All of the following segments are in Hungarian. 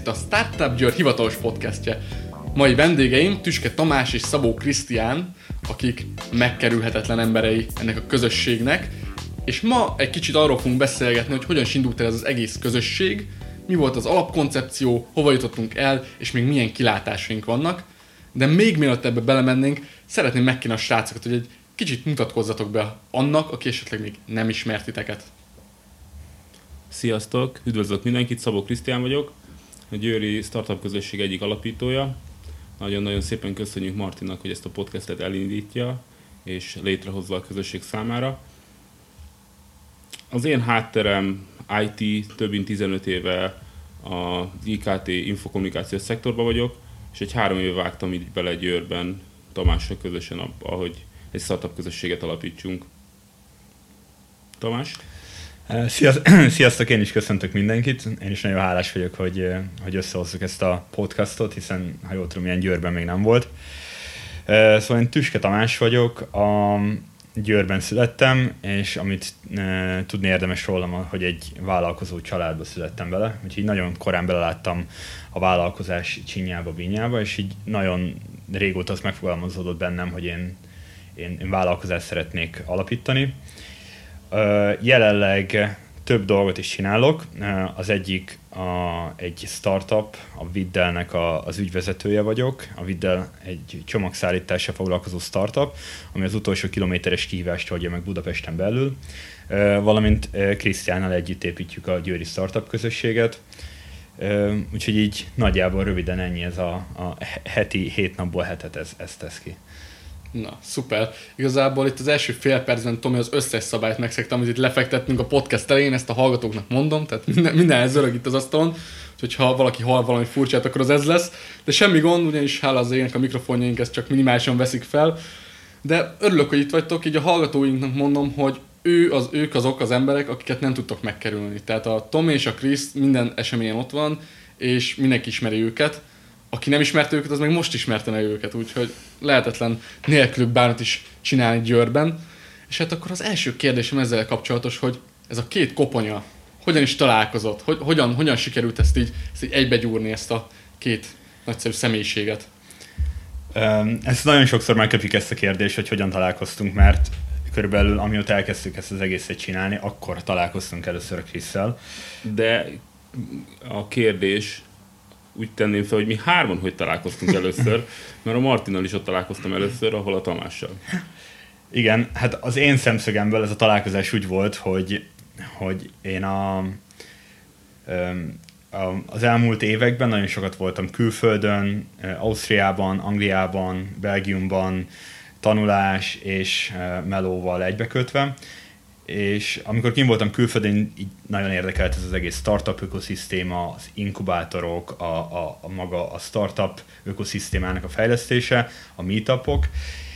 itt a Startup Győr hivatalos podcastje. Mai vendégeim Tüske Tamás és Szabó Krisztián, akik megkerülhetetlen emberei ennek a közösségnek, és ma egy kicsit arról fogunk beszélgetni, hogy hogyan indult el ez az egész közösség, mi volt az alapkoncepció, hova jutottunk el, és még milyen kilátásaink vannak. De még mielőtt ebbe belemennénk, szeretném megkérni a srácokat, hogy egy kicsit mutatkozzatok be annak, aki esetleg még nem ismert titeket. Sziasztok, üdvözlök mindenkit, Szabó Krisztián vagyok, a Győri Startup közösség egyik alapítója. Nagyon-nagyon szépen köszönjük Martinnak, hogy ezt a podcastet elindítja, és létrehozza a közösség számára. Az én hátterem IT, több mint 15 éve az IKT infokommunikációs szektorban vagyok, és egy három éve vágtam így bele Győrben Tamással közösen abba, hogy egy startup közösséget alapítsunk. Tamás? Sziasztok, én is köszöntök mindenkit. Én is nagyon hálás vagyok, hogy, hogy összehozzuk ezt a podcastot, hiszen, ha jól tudom, ilyen Győrben még nem volt. Szóval én Tüske Tamás vagyok, a Győrben születtem, és amit e, tudni érdemes rólam, hogy egy vállalkozó családba születtem bele, úgyhogy nagyon korán beleláttam a vállalkozás csinyába, vinyába, és így nagyon régóta az megfogalmazódott bennem, hogy én, én, én vállalkozást szeretnék alapítani. Jelenleg több dolgot is csinálok. Az egyik a, egy startup, a Viddelnek a, az ügyvezetője vagyok. A Viddel egy csomagszállítással foglalkozó startup, ami az utolsó kilométeres kihívást oldja meg Budapesten belül. Valamint Krisztiánnal együtt építjük a Győri Startup közösséget. Úgyhogy így nagyjából röviden ennyi ez a, a heti, hét napból hetet ez, ez tesz ki. Na, szuper. Igazából itt az első fél percben Tomi az összes szabályt megszegte, amit itt lefektettünk a podcast elején, ezt a hallgatóknak mondom, tehát minden, minden zörög itt az asztalon, úgyhogy ha valaki hall valami furcsát, akkor az ez lesz. De semmi gond, ugyanis hála az ének a mikrofonjaink ezt csak minimálisan veszik fel. De örülök, hogy itt vagytok, így a hallgatóinknak mondom, hogy ő az, ők azok az emberek, akiket nem tudtok megkerülni. Tehát a Tom és a Chris minden eseményen ott van, és mindenki ismeri őket aki nem ismerte őket, az meg most ismerte meg őket, úgyhogy lehetetlen nélkülük bármit is csinálni Győrben. És hát akkor az első kérdésem ezzel kapcsolatos, hogy ez a két koponya hogyan is találkozott, hogy, hogyan, hogyan sikerült ezt így, ezt így egybegyúrni, ezt a két nagyszerű személyiséget? Ez nagyon sokszor megköpik ezt a kérdést, hogy hogyan találkoztunk, mert körülbelül amióta elkezdtük ezt az egészet csinálni, akkor találkoztunk először a Krisszel. De a kérdés úgy tenném fel, hogy mi hárman hogy találkoztunk először, mert a Martinnal is ott találkoztam először, ahol a Tamással. Igen, hát az én szemszögemből ez a találkozás úgy volt, hogy, hogy én a, az elmúlt években nagyon sokat voltam külföldön, Ausztriában, Angliában, Belgiumban, tanulás és melóval egybekötve, és amikor kim voltam külföldön, így nagyon érdekelt ez az egész startup ökoszisztéma, az inkubátorok, a, a, a maga a startup ökoszisztémának a fejlesztése, a meetupok,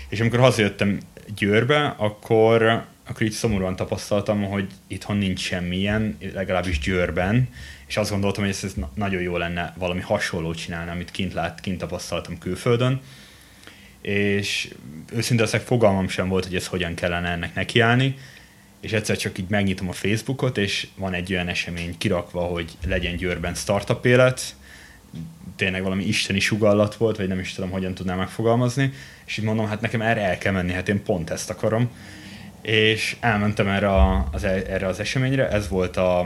és amikor hazajöttem Győrbe, akkor, akkor így szomorúan tapasztaltam, hogy itthon nincs semmilyen, legalábbis Győrben, és azt gondoltam, hogy ez, ez nagyon jó lenne valami hasonlót csinálni, amit kint lát, kint tapasztaltam külföldön, és őszintén fogalmam sem volt, hogy ez hogyan kellene ennek nekiállni, és egyszer csak így megnyitom a Facebookot, és van egy olyan esemény kirakva, hogy legyen Győrben startup élet, tényleg valami isteni sugallat volt, vagy nem is tudom, hogyan tudnám megfogalmazni, és így mondom, hát nekem erre el kell menni, hát én pont ezt akarom. És elmentem erre, a, az, e, erre az eseményre, ez volt a,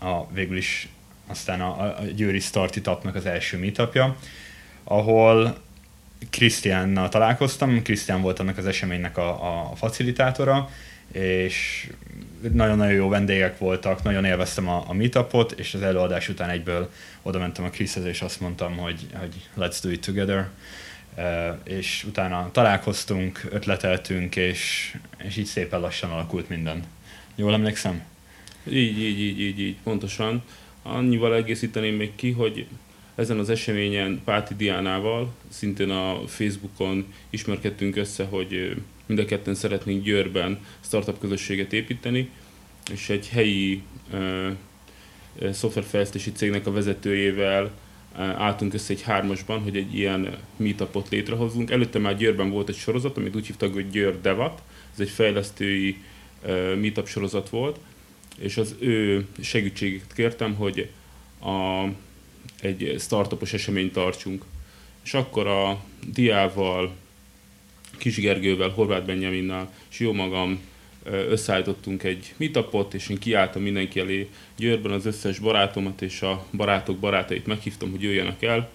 a végül is aztán a, a Győri Starti Tapnak az első meetupja, ahol Krisztiánnal találkoztam, Krisztián volt annak az eseménynek a, a facilitátora, és nagyon-nagyon jó vendégek voltak, nagyon élveztem a, a meetupot, és az előadás után egyből oda mentem a Chrishez, és azt mondtam, hogy, hogy let's do it together. És utána találkoztunk, ötleteltünk, és, és így szépen lassan alakult minden. Jól emlékszem? Így, így, így, így, így, pontosan. Annyival egészíteném még ki, hogy ezen az eseményen Páti Diánával, szintén a Facebookon ismerkedtünk össze, hogy mind a ketten szeretnénk Győrben startup közösséget építeni, és egy helyi uh, szoftverfejlesztési cégnek a vezetőjével álltunk össze egy hármasban, hogy egy ilyen meetupot létrehozzunk. Előtte már Győrben volt egy sorozat, amit úgy hívtak, hogy Győr Devat, ez egy fejlesztői meetup sorozat volt, és az ő segítségét kértem, hogy a egy startupos eseményt tartsunk. És akkor a Diával, Kis Gergővel, Horváth Benjaminnal, és jó magam összeállítottunk egy meetupot, és én kiálltam mindenki elé Győrben az összes barátomat és a barátok barátait meghívtam, hogy jöjjenek el,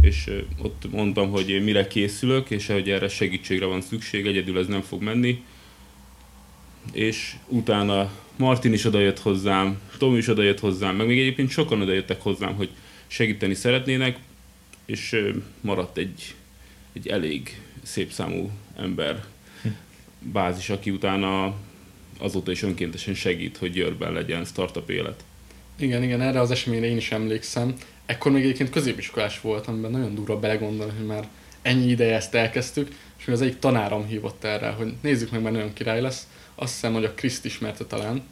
és ott mondtam, hogy én mire készülök, és hogy erre segítségre van szükség, egyedül ez nem fog menni. És utána Martin is odajött hozzám, Tom is odajött hozzám, meg még egyébként sokan odajöttek hozzám, hogy segíteni szeretnének, és maradt egy, egy elég szép számú ember bázis, aki utána azóta is önkéntesen segít, hogy Győrben legyen startup élet. Igen, igen, erre az eseményre én is emlékszem. Ekkor még egyébként középiskolás voltam, amiben nagyon durva belegondolni, hogy már ennyi ideje ezt elkezdtük, és még az egyik tanárom hívott erre, hogy nézzük meg, mert nagyon király lesz. Azt hiszem, hogy a Kriszt ismerte talán,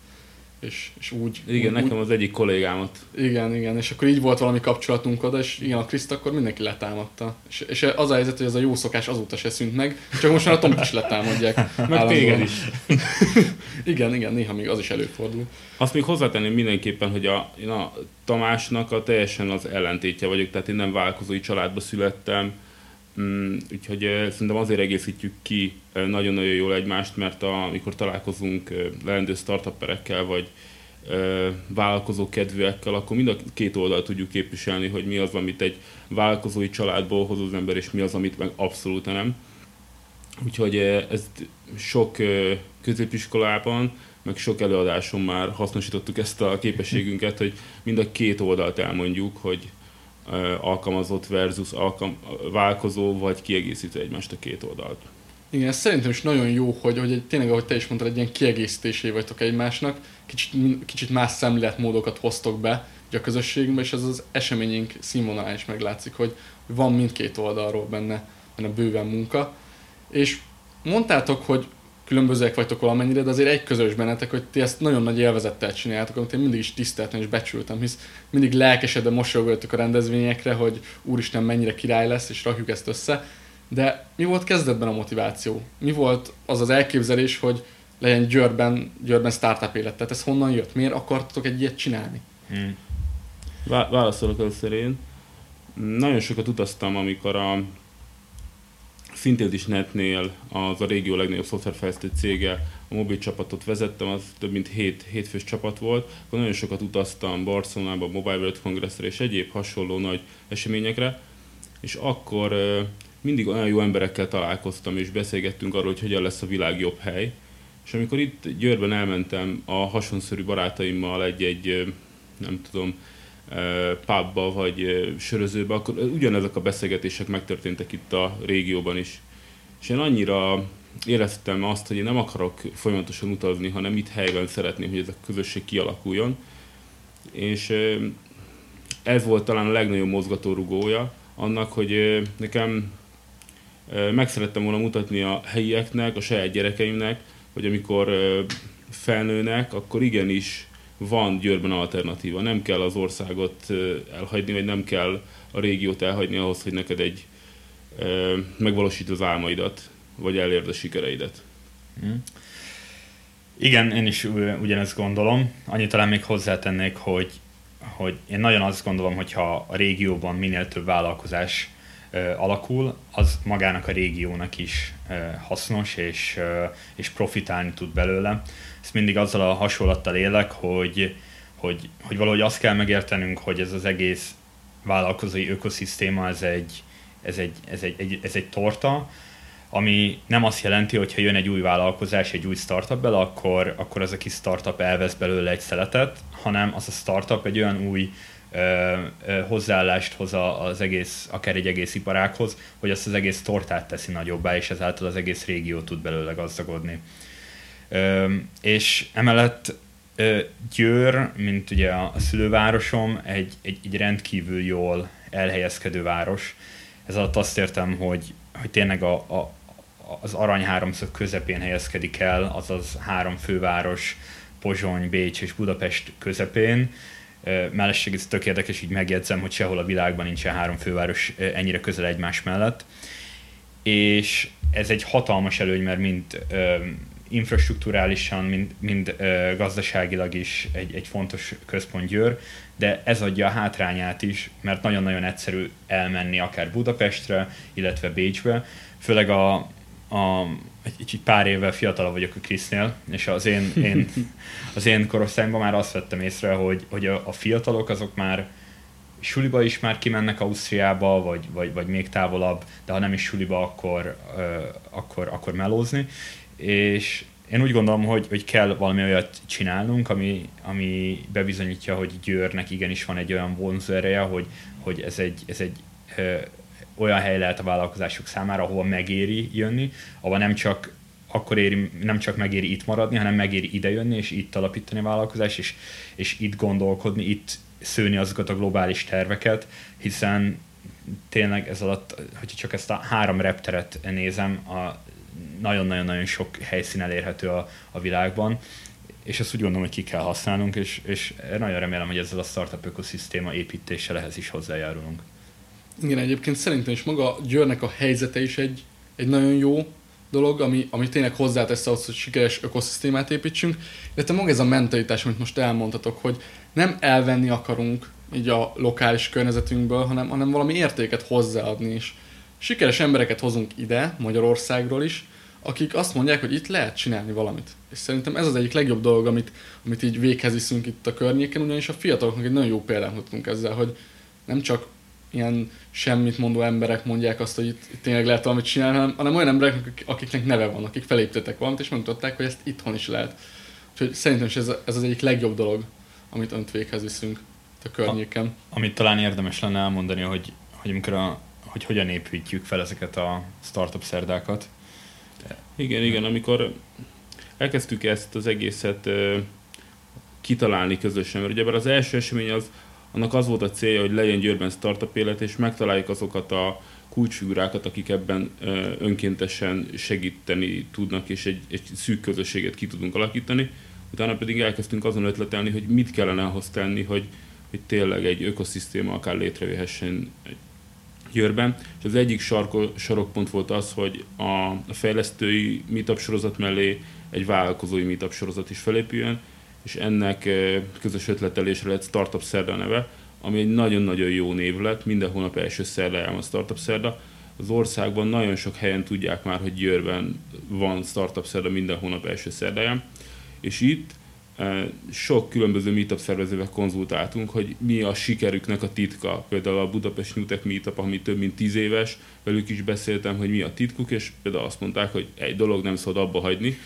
és, és úgy... Igen, úgy, nekem az egyik kollégámat. Igen, igen, és akkor így volt valami kapcsolatunk oda, és igen, a Kriszt akkor mindenki letámadta. És, és az a helyzet, hogy ez a jó szokás azóta se szűnt meg, csak most már a Tomit is letámadják. Meg téged is. igen, igen, néha még az is előfordul. Azt még hozzátenném mindenképpen, hogy a, én a Tamásnak a teljesen az ellentétje vagyok, tehát én nem vállalkozói családba születtem, Mm, úgyhogy szerintem azért egészítjük ki nagyon-nagyon jól egymást, mert a, amikor találkozunk leendő startupperekkel, vagy vállalkozó kedvűekkel, akkor mind a két oldal tudjuk képviselni, hogy mi az, amit egy vállalkozói családból hoz az ember, és mi az, amit meg abszolút nem. Úgyhogy ez sok középiskolában, meg sok előadáson már hasznosítottuk ezt a képességünket, hogy mind a két oldalt elmondjuk, hogy alkalmazott versus alkalm, válkozó, vagy kiegészítő egymást a két oldalt. Igen, ez szerintem is nagyon jó, hogy, hogy tényleg, ahogy te is mondtad, egy ilyen kiegészítésé vagytok egymásnak, kicsit, kicsit más szemléletmódokat hoztok be a közösségünkbe, és ez az eseményünk színvonalán is meglátszik, hogy van mindkét oldalról benne, benne bőven munka. És mondtátok, hogy különbözőek vagytok valamennyire, de azért egy közös bennetek, hogy ti ezt nagyon nagy élvezettel csináljátok, amit én mindig is tiszteltem és becsültem, hisz mindig lelkesedve mosolyogoltok a rendezvényekre, hogy úristen mennyire király lesz, és rakjuk ezt össze. De mi volt kezdetben a motiváció? Mi volt az az elképzelés, hogy legyen Győrben, Győrben startup élet? Tehát ez honnan jött? Miért akartatok egy ilyet csinálni? Hmm. Válaszolok először én. Nagyon sokat utaztam, amikor a szintén is Netnél az a régió legnagyobb szoftverfejlesztő cége, a mobil csapatot vezettem, az több mint 7 hétfős csapat volt, akkor nagyon sokat utaztam Barcelonába, Mobile World Congressre és egyéb hasonló nagy eseményekre, és akkor mindig olyan jó emberekkel találkoztam, és beszélgettünk arról, hogy hogyan lesz a világ jobb hely. És amikor itt Győrben elmentem a hasonszörű barátaimmal egy-egy, nem tudom, pubba vagy sörözőbe, akkor ugyanezek a beszélgetések megtörténtek itt a régióban is. És én annyira éreztem azt, hogy én nem akarok folyamatosan utazni, hanem itt helyben szeretném, hogy ez a közösség kialakuljon. És ez volt talán a legnagyobb mozgatórugója annak, hogy nekem meg szerettem volna mutatni a helyieknek, a saját gyerekeimnek, hogy amikor felnőnek, akkor igenis van Győrben alternatíva. Nem kell az országot elhagyni, vagy nem kell a régiót elhagyni ahhoz, hogy neked egy megvalósít az álmaidat, vagy elérd a sikereidet. Hmm. Igen, én is ugyanezt gondolom. Annyit talán még hozzátennék, hogy, hogy én nagyon azt gondolom, hogyha a régióban minél több vállalkozás alakul, az magának a régiónak is hasznos, és, és profitálni tud belőle. Ezt mindig azzal a hasonlattal élek, hogy, hogy, hogy valahogy azt kell megértenünk, hogy ez az egész vállalkozói ökoszisztéma, ez egy, ez egy, ez egy, egy, ez egy torta, ami nem azt jelenti, hogy ha jön egy új vállalkozás, egy új startup bele, akkor, akkor az a kis startup elvesz belőle egy szeletet, hanem az a startup egy olyan új hozzáállást hoz az egész, akár egy egész iparághoz, hogy azt az egész tortát teszi nagyobbá, és ezáltal az egész régió tud belőle gazdagodni. És emellett Győr, mint ugye a szülővárosom, egy, egy, egy rendkívül jól elhelyezkedő város. Ez alatt azt értem, hogy, hogy tényleg a, a, az arany háromszög közepén helyezkedik el, azaz három főváros, Pozsony, Bécs és Budapest közepén. Mellesleg ez tök érdekes, így megjegyzem, hogy sehol a világban nincsen három főváros ennyire közel egymás mellett. És ez egy hatalmas előny, mert mind infrastruktúrálisan, mind, mind ö, gazdaságilag is egy, egy fontos központ Győr, de ez adja a hátrányát is, mert nagyon-nagyon egyszerű elmenni akár Budapestre, illetve Bécsbe, főleg a, a egy, egy pár évvel fiatalabb vagyok a Krisznél, és az én, én, az én korosztályomban már azt vettem észre, hogy, hogy a, a fiatalok azok már suliba is már kimennek Ausztriába, vagy, vagy, vagy még távolabb, de ha nem is suliba, akkor, uh, akkor, akkor melózni. És én úgy gondolom, hogy, hogy kell valami olyat csinálnunk, ami, ami bebizonyítja, hogy Győrnek igenis van egy olyan vonzó ereje, hogy, hogy ez egy, ez egy ö, olyan hely lehet a vállalkozások számára, ahova megéri jönni, ahova nem csak akkor éri, nem csak megéri itt maradni, hanem megéri ide jönni, és itt alapítani a vállalkozást, és, és itt gondolkodni, itt szőni azokat a globális terveket, hiszen tényleg ez alatt, hogyha csak ezt a három repteret nézem, a nagyon-nagyon-nagyon sok helyszín elérhető a, a világban, és ezt úgy gondolom, hogy ki kell használnunk, és, és nagyon remélem, hogy ezzel a startup ökoszisztéma építéssel ehhez is hozzájárulunk. Igen, egyébként szerintem is maga Győrnek a helyzete is egy, egy nagyon jó dolog, ami, ami tényleg hozzátesz ahhoz, hogy sikeres ökoszisztémát építsünk, illetve maga ez a mentalitás, amit most elmondhatok, hogy nem elvenni akarunk így a lokális környezetünkből, hanem, hanem valami értéket hozzáadni is. Sikeres embereket hozunk ide, Magyarországról is, akik azt mondják, hogy itt lehet csinálni valamit. És szerintem ez az egyik legjobb dolog, amit, amit így véghez itt a környéken, ugyanis a fiataloknak egy nagyon jó példát mutatunk ezzel, hogy nem csak ilyen semmit mondó emberek mondják azt, hogy itt, itt tényleg lehet valamit csinálni, hanem, hanem olyan emberek, akiknek neve van, akik felépítettek valamit, és megmutatták, hogy ezt itthon is lehet. Úgyhogy szerintem is ez, ez az egyik legjobb dolog, amit önt véghez viszünk a környéken. A, amit talán érdemes lenne elmondani, hogy, hogy amikor a, hogy hogyan építjük fel ezeket a startup szerdákat. Igen, igen, amikor elkezdtük ezt az egészet kitalálni közösen, mert ugye az első esemény az, annak az volt a célja, hogy legyen Győrben startup élet, és megtaláljuk azokat a kulcsfigurákat, akik ebben önkéntesen segíteni tudnak, és egy, egy szűk közösséget ki tudunk alakítani. Utána pedig elkezdtünk azon ötletelni, hogy mit kellene ahhoz tenni, hogy, hogy tényleg egy ökoszisztéma akár létrejöhessen Győrben, és az egyik sarko, sarokpont volt az, hogy a, a fejlesztői meetup sorozat mellé egy vállalkozói meetup sorozat is felépüljön, és ennek közös ötletelésre lett Startup Szerda neve, ami egy nagyon-nagyon jó név lett, minden hónap első szerdáján a Startup Szerda. Az országban nagyon sok helyen tudják már, hogy Győrben van Startup Szerda minden hónap első szerdáján, és itt sok különböző meetup szervezővel konzultáltunk, hogy mi a sikerüknek a titka. Például a Budapest New Tech Meetup, ami több mint tíz éves, velük is beszéltem, hogy mi a titkuk, és például azt mondták, hogy egy dolog nem szabad abba hagyni.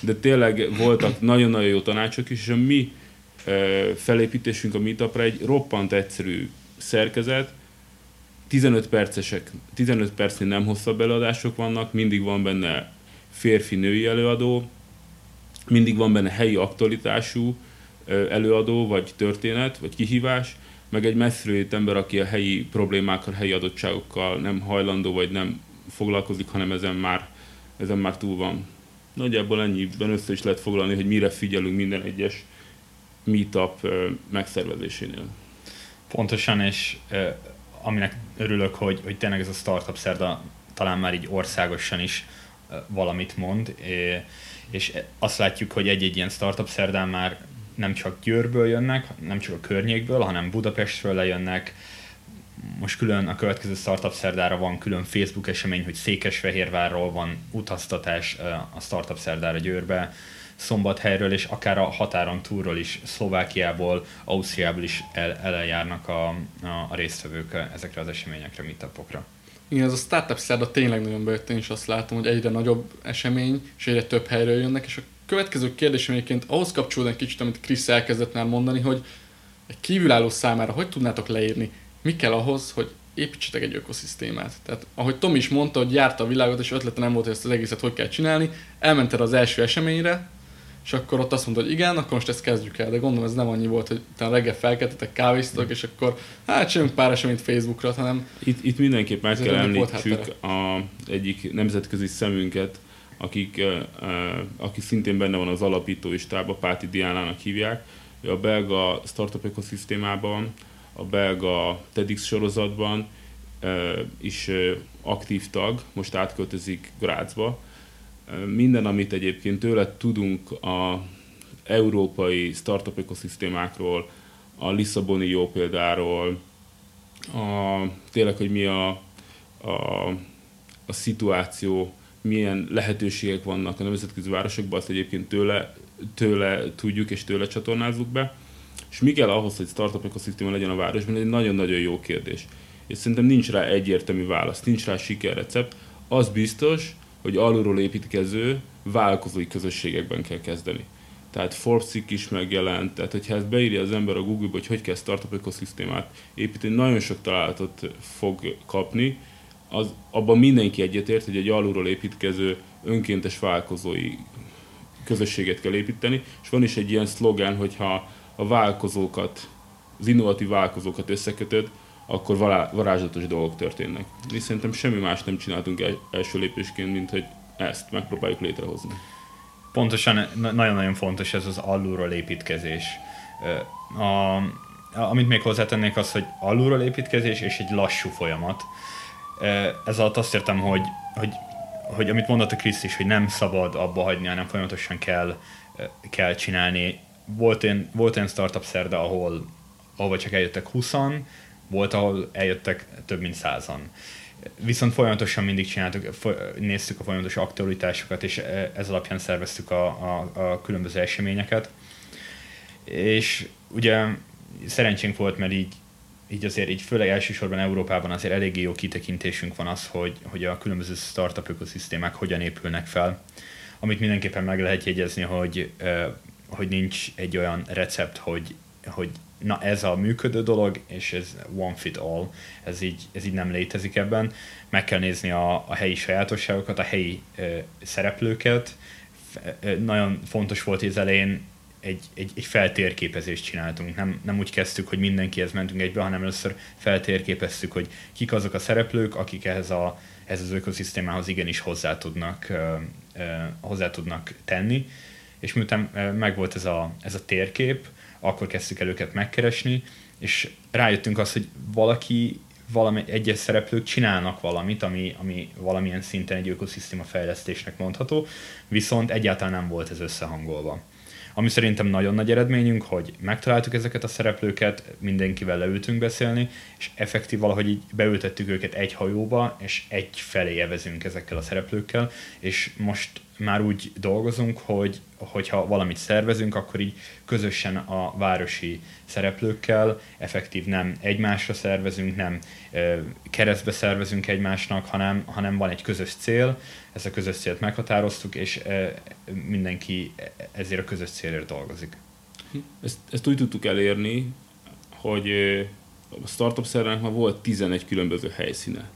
De tényleg voltak nagyon-nagyon jó tanácsok is, és a mi felépítésünk a meetupra egy roppant egyszerű szerkezet, 15 percesek, 15 percnél nem hosszabb előadások vannak, mindig van benne férfi-női előadó, mindig van benne helyi aktualitású előadó, vagy történet, vagy kihívás, meg egy messziről ember, aki a helyi problémákkal, helyi adottságokkal nem hajlandó, vagy nem foglalkozik, hanem ezen már, ezen már túl van. Nagyjából ennyiben össze is lehet foglalni, hogy mire figyelünk minden egyes meetup megszervezésénél. Pontosan, és aminek örülök, hogy, hogy tényleg ez a startup szerda talán már így országosan is valamit mond, és azt látjuk, hogy egy-egy ilyen startup szerdán már nem csak Győrből jönnek, nem csak a környékből, hanem Budapestről lejönnek. Most külön a következő startup szerdára van külön Facebook esemény, hogy Székesfehérvárról van utaztatás a startup szerdára Győrbe, Szombathelyről és akár a határon túlról is, Szlovákiából, Ausztriából is el, eljárnak a, a, a résztvevők ezekre az eseményekre, meetupokra. Igen, ez a startup szerda tényleg nagyon bejött, én is azt látom, hogy egyre nagyobb esemény, és egyre több helyről jönnek, és a következő kérdés egyébként ahhoz kapcsolódik kicsit, amit Krisz elkezdett már mondani, hogy egy kívülálló számára hogy tudnátok leírni, mi kell ahhoz, hogy építsetek egy ökoszisztémát. Tehát ahogy Tom is mondta, hogy járta a világot, és ötlete nem volt, hogy ezt az egészet hogy kell csinálni, elmented az első eseményre, és akkor ott azt mondta, hogy igen, akkor most ezt kezdjük el. De gondolom ez nem annyi volt, hogy te reggel felkeltetek, kávéztatok, és akkor hát csináljunk pár eseményt Facebookra, hanem... Itt, itt mindenképp meg kell említsük a egyik nemzetközi szemünket, akik, aki szintén benne van az alapító istába, Páti Diánának hívják. Ő a belga startup ökoszisztémában, a belga TEDx sorozatban is aktív tag, most átköltözik Grácsba, Minden, amit egyébként tőle tudunk a európai startup ökoszisztémákról, a Lisszaboni jó példáról, a, tényleg, hogy mi a, a, a szituáció, milyen lehetőségek vannak a nemzetközi városokban, azt egyébként tőle, tőle tudjuk és tőle csatornázzuk be. És mi kell ahhoz, hogy startup ökoszisztéma legyen a városban, ez egy nagyon-nagyon jó kérdés. És szerintem nincs rá egyértelmű válasz, nincs rá sikerrecept. Az biztos, hogy alulról építkező vállalkozói közösségekben kell kezdeni. Tehát forbes is megjelent, tehát hogyha ezt beírja az ember a Google-ba, hogy hogy kell startup ökoszisztémát építeni, nagyon sok találatot fog kapni, az, abban mindenki egyetért, hogy egy alulról építkező önkéntes vállalkozói közösséget kell építeni, és van is egy ilyen szlogán, hogyha a vállalkozókat, az innovatív vállalkozókat összekötöd, akkor varázslatos dolgok történnek. Mi szerintem semmi más nem csináltunk el, első lépésként, mint hogy ezt megpróbáljuk létrehozni. Pontosan, nagyon-nagyon fontos ez az alulról építkezés. A, amit még hozzátennék az, hogy alulról építkezés és egy lassú folyamat. Ez alatt azt értem, hogy, hogy, hogy amit mondott a Krisz is, hogy nem szabad abba hagyni, hanem folyamatosan kell, kell csinálni. Volt olyan, volt olyan startup szerde, ahol, ahol csak eljöttek 20 volt, ahol eljöttek több mint százan. Viszont folyamatosan mindig csináltuk, néztük a folyamatos aktualitásokat, és e, ez alapján szerveztük a, a, a különböző eseményeket. És ugye szerencsénk volt, mert így, így azért így főleg elsősorban Európában azért eléggé jó kitekintésünk van az, hogy, hogy a különböző startup ökoszisztémák hogyan épülnek fel. Amit mindenképpen meg lehet jegyezni, hogy, e, hogy nincs egy olyan recept, hogy, hogy na ez a működő dolog, és ez one fit all, ez így, ez így nem létezik ebben. Meg kell nézni a, a helyi sajátosságokat, a helyi ö, szereplőket. Ö, nagyon fontos volt, hogy az elején egy, egy, egy feltérképezést csináltunk. Nem, nem úgy kezdtük, hogy mindenkihez mentünk egybe, hanem először feltérképeztük, hogy kik azok a szereplők, akik ehhez, a, ehhez az ökoszisztémához igenis hozzá tudnak, ö, ö, hozzá tudnak tenni. És miután megvolt ez a, ez a térkép, akkor kezdtük el őket megkeresni, és rájöttünk az, hogy valaki, valami, egyes szereplők csinálnak valamit, ami, ami valamilyen szinten egy ökoszisztéma fejlesztésnek mondható, viszont egyáltalán nem volt ez összehangolva. Ami szerintem nagyon nagy eredményünk, hogy megtaláltuk ezeket a szereplőket, mindenkivel leültünk beszélni, és effektív valahogy így beültettük őket egy hajóba, és egy felé evezünk ezekkel a szereplőkkel, és most már úgy dolgozunk, hogy hogyha valamit szervezünk, akkor így közösen a városi szereplőkkel, effektív nem egymásra szervezünk, nem keresztbe szervezünk egymásnak, hanem, hanem van egy közös cél, ezt a közös célt meghatároztuk, és mindenki ezért a közös célért dolgozik. Ezt, ezt úgy tudtuk elérni, hogy a startup szervenek már volt 11 különböző helyszíne.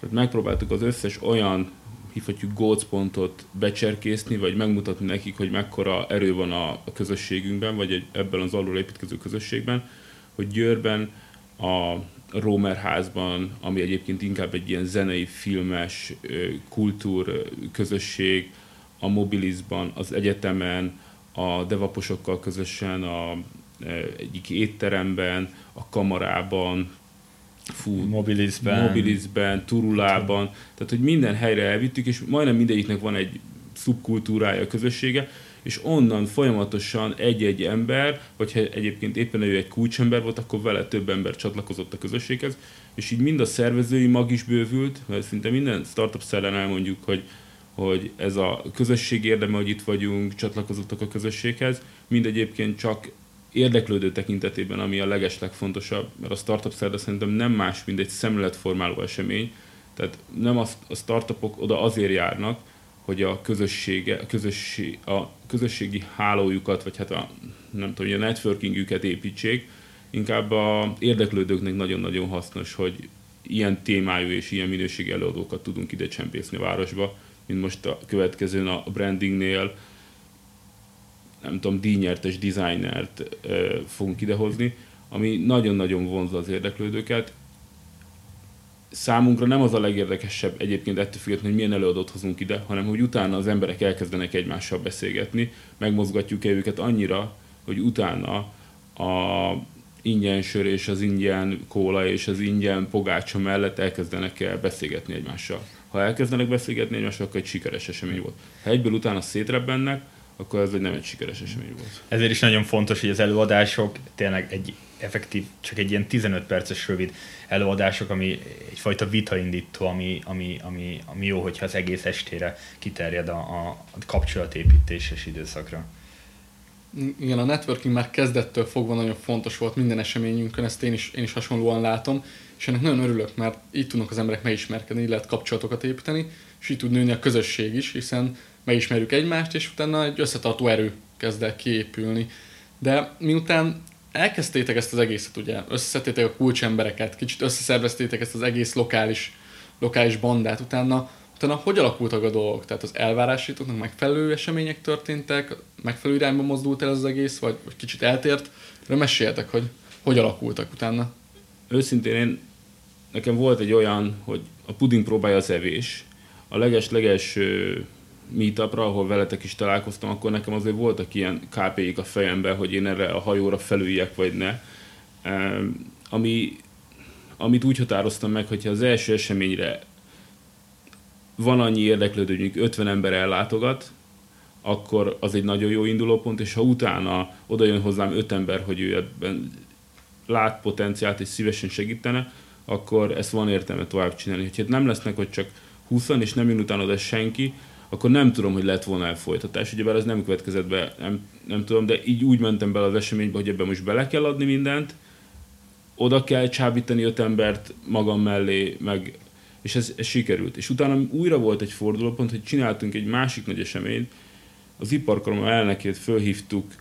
Tehát megpróbáltuk az összes olyan hívhatjuk gócpontot becserkészni, vagy megmutatni nekik, hogy mekkora erő van a, a közösségünkben, vagy egy, ebben az alul építkező közösségben, hogy Győrben a Romer házban, ami egyébként inkább egy ilyen zenei, filmes kultúr közösség, a Mobilisban, az egyetemen, a devaposokkal közösen, a egyik étteremben, a kamarában, fú, Mobilisben, Mobilisben Turulában, tehát hogy minden helyre elvittük, és majdnem mindegyiknek van egy szubkultúrája, közössége, és onnan folyamatosan egy-egy ember, hogyha egyébként éppen ő egy kulcsember volt, akkor vele több ember csatlakozott a közösséghez, és így mind a szervezői mag is bővült, mert szinte minden startup szellen elmondjuk, hogy, hogy ez a közösség érdeme, hogy itt vagyunk, csatlakozottak a közösséghez, mind egyébként csak érdeklődő tekintetében, ami a legeslegfontosabb, mert a startup szerda szerintem nem más, mint egy szemléletformáló esemény, tehát nem a, a startupok oda azért járnak, hogy a, közössége, a, közösség, a közösségi hálójukat, vagy hát a, nem tudom, a networkingüket építsék, inkább a érdeklődőknek nagyon-nagyon hasznos, hogy ilyen témájú és ilyen minőségi előadókat tudunk ide csempészni a városba, mint most a következőn a brandingnél, nem tudom, díjnyertes designert fogunk idehozni, ami nagyon-nagyon vonzza az érdeklődőket. Számunkra nem az a legérdekesebb egyébként ettől függetlenül, hogy milyen előadót hozunk ide, hanem hogy utána az emberek elkezdenek egymással beszélgetni, megmozgatjuk-e őket annyira, hogy utána a ingyen sör és az ingyen kóla és az ingyen pogácsa mellett elkezdenek el beszélgetni egymással. ha elkezdenek beszélgetni egymással, akkor egy sikeres esemény volt. Ha egyből utána szétrebbennek, akkor ez egy nem egy sikeres esemény volt. Ezért is nagyon fontos, hogy az előadások tényleg egy effektív, csak egy ilyen 15 perces rövid előadások, ami egyfajta vitaindító, ami, ami, ami, ami jó, hogyha az egész estére kiterjed a, a, a kapcsolatépítéses időszakra. Igen, a networking már kezdettől fogva nagyon fontos volt minden eseményünkön, ezt én is, én is hasonlóan látom, és ennek nagyon örülök, mert így tudnak az emberek megismerkedni, így lehet kapcsolatokat építeni, és így tud nőni a közösség is, hiszen megismerjük egymást, és utána egy összetartó erő kezd el kiépülni. De miután elkezdtétek ezt az egészet, ugye, összeszedtétek a kulcsembereket, kicsit összeszerveztétek ezt az egész lokális, lokális bandát, utána, utána hogy alakultak a dolgok? Tehát az elvárásítoknak megfelelő események történtek, megfelelő irányba mozdult el az egész, vagy, vagy kicsit eltért? De meséljetek, hogy hogy alakultak utána. Őszintén én, nekem volt egy olyan, hogy a puding próbálja az evés. A leges-leges meetupra, ahol veletek is találkoztam, akkor nekem azért voltak ilyen KP-ik a fejemben, hogy én erre a hajóra felüljek, vagy ne. Ami, amit úgy határoztam meg, hogyha az első eseményre van annyi érdeklődő, hogy 50 ember ellátogat, akkor az egy nagyon jó indulópont, és ha utána oda jön hozzám 5 ember, hogy ő ebben lát potenciált és szívesen segítene, akkor ezt van értelme tovább csinálni. Hogyha nem lesznek hogy csak 20 és nem jön utána oda senki, akkor nem tudom, hogy lett volna elfolytatás. Ugyebár ez nem következett be, nem, nem tudom, de így úgy mentem bele az eseménybe, hogy ebben most bele kell adni mindent, oda kell csábítani öt embert magam mellé, meg, és ez, ez sikerült. És utána újra volt egy fordulópont, hogy csináltunk egy másik nagy eseményt, az iparkarom elnökét fölhívtuk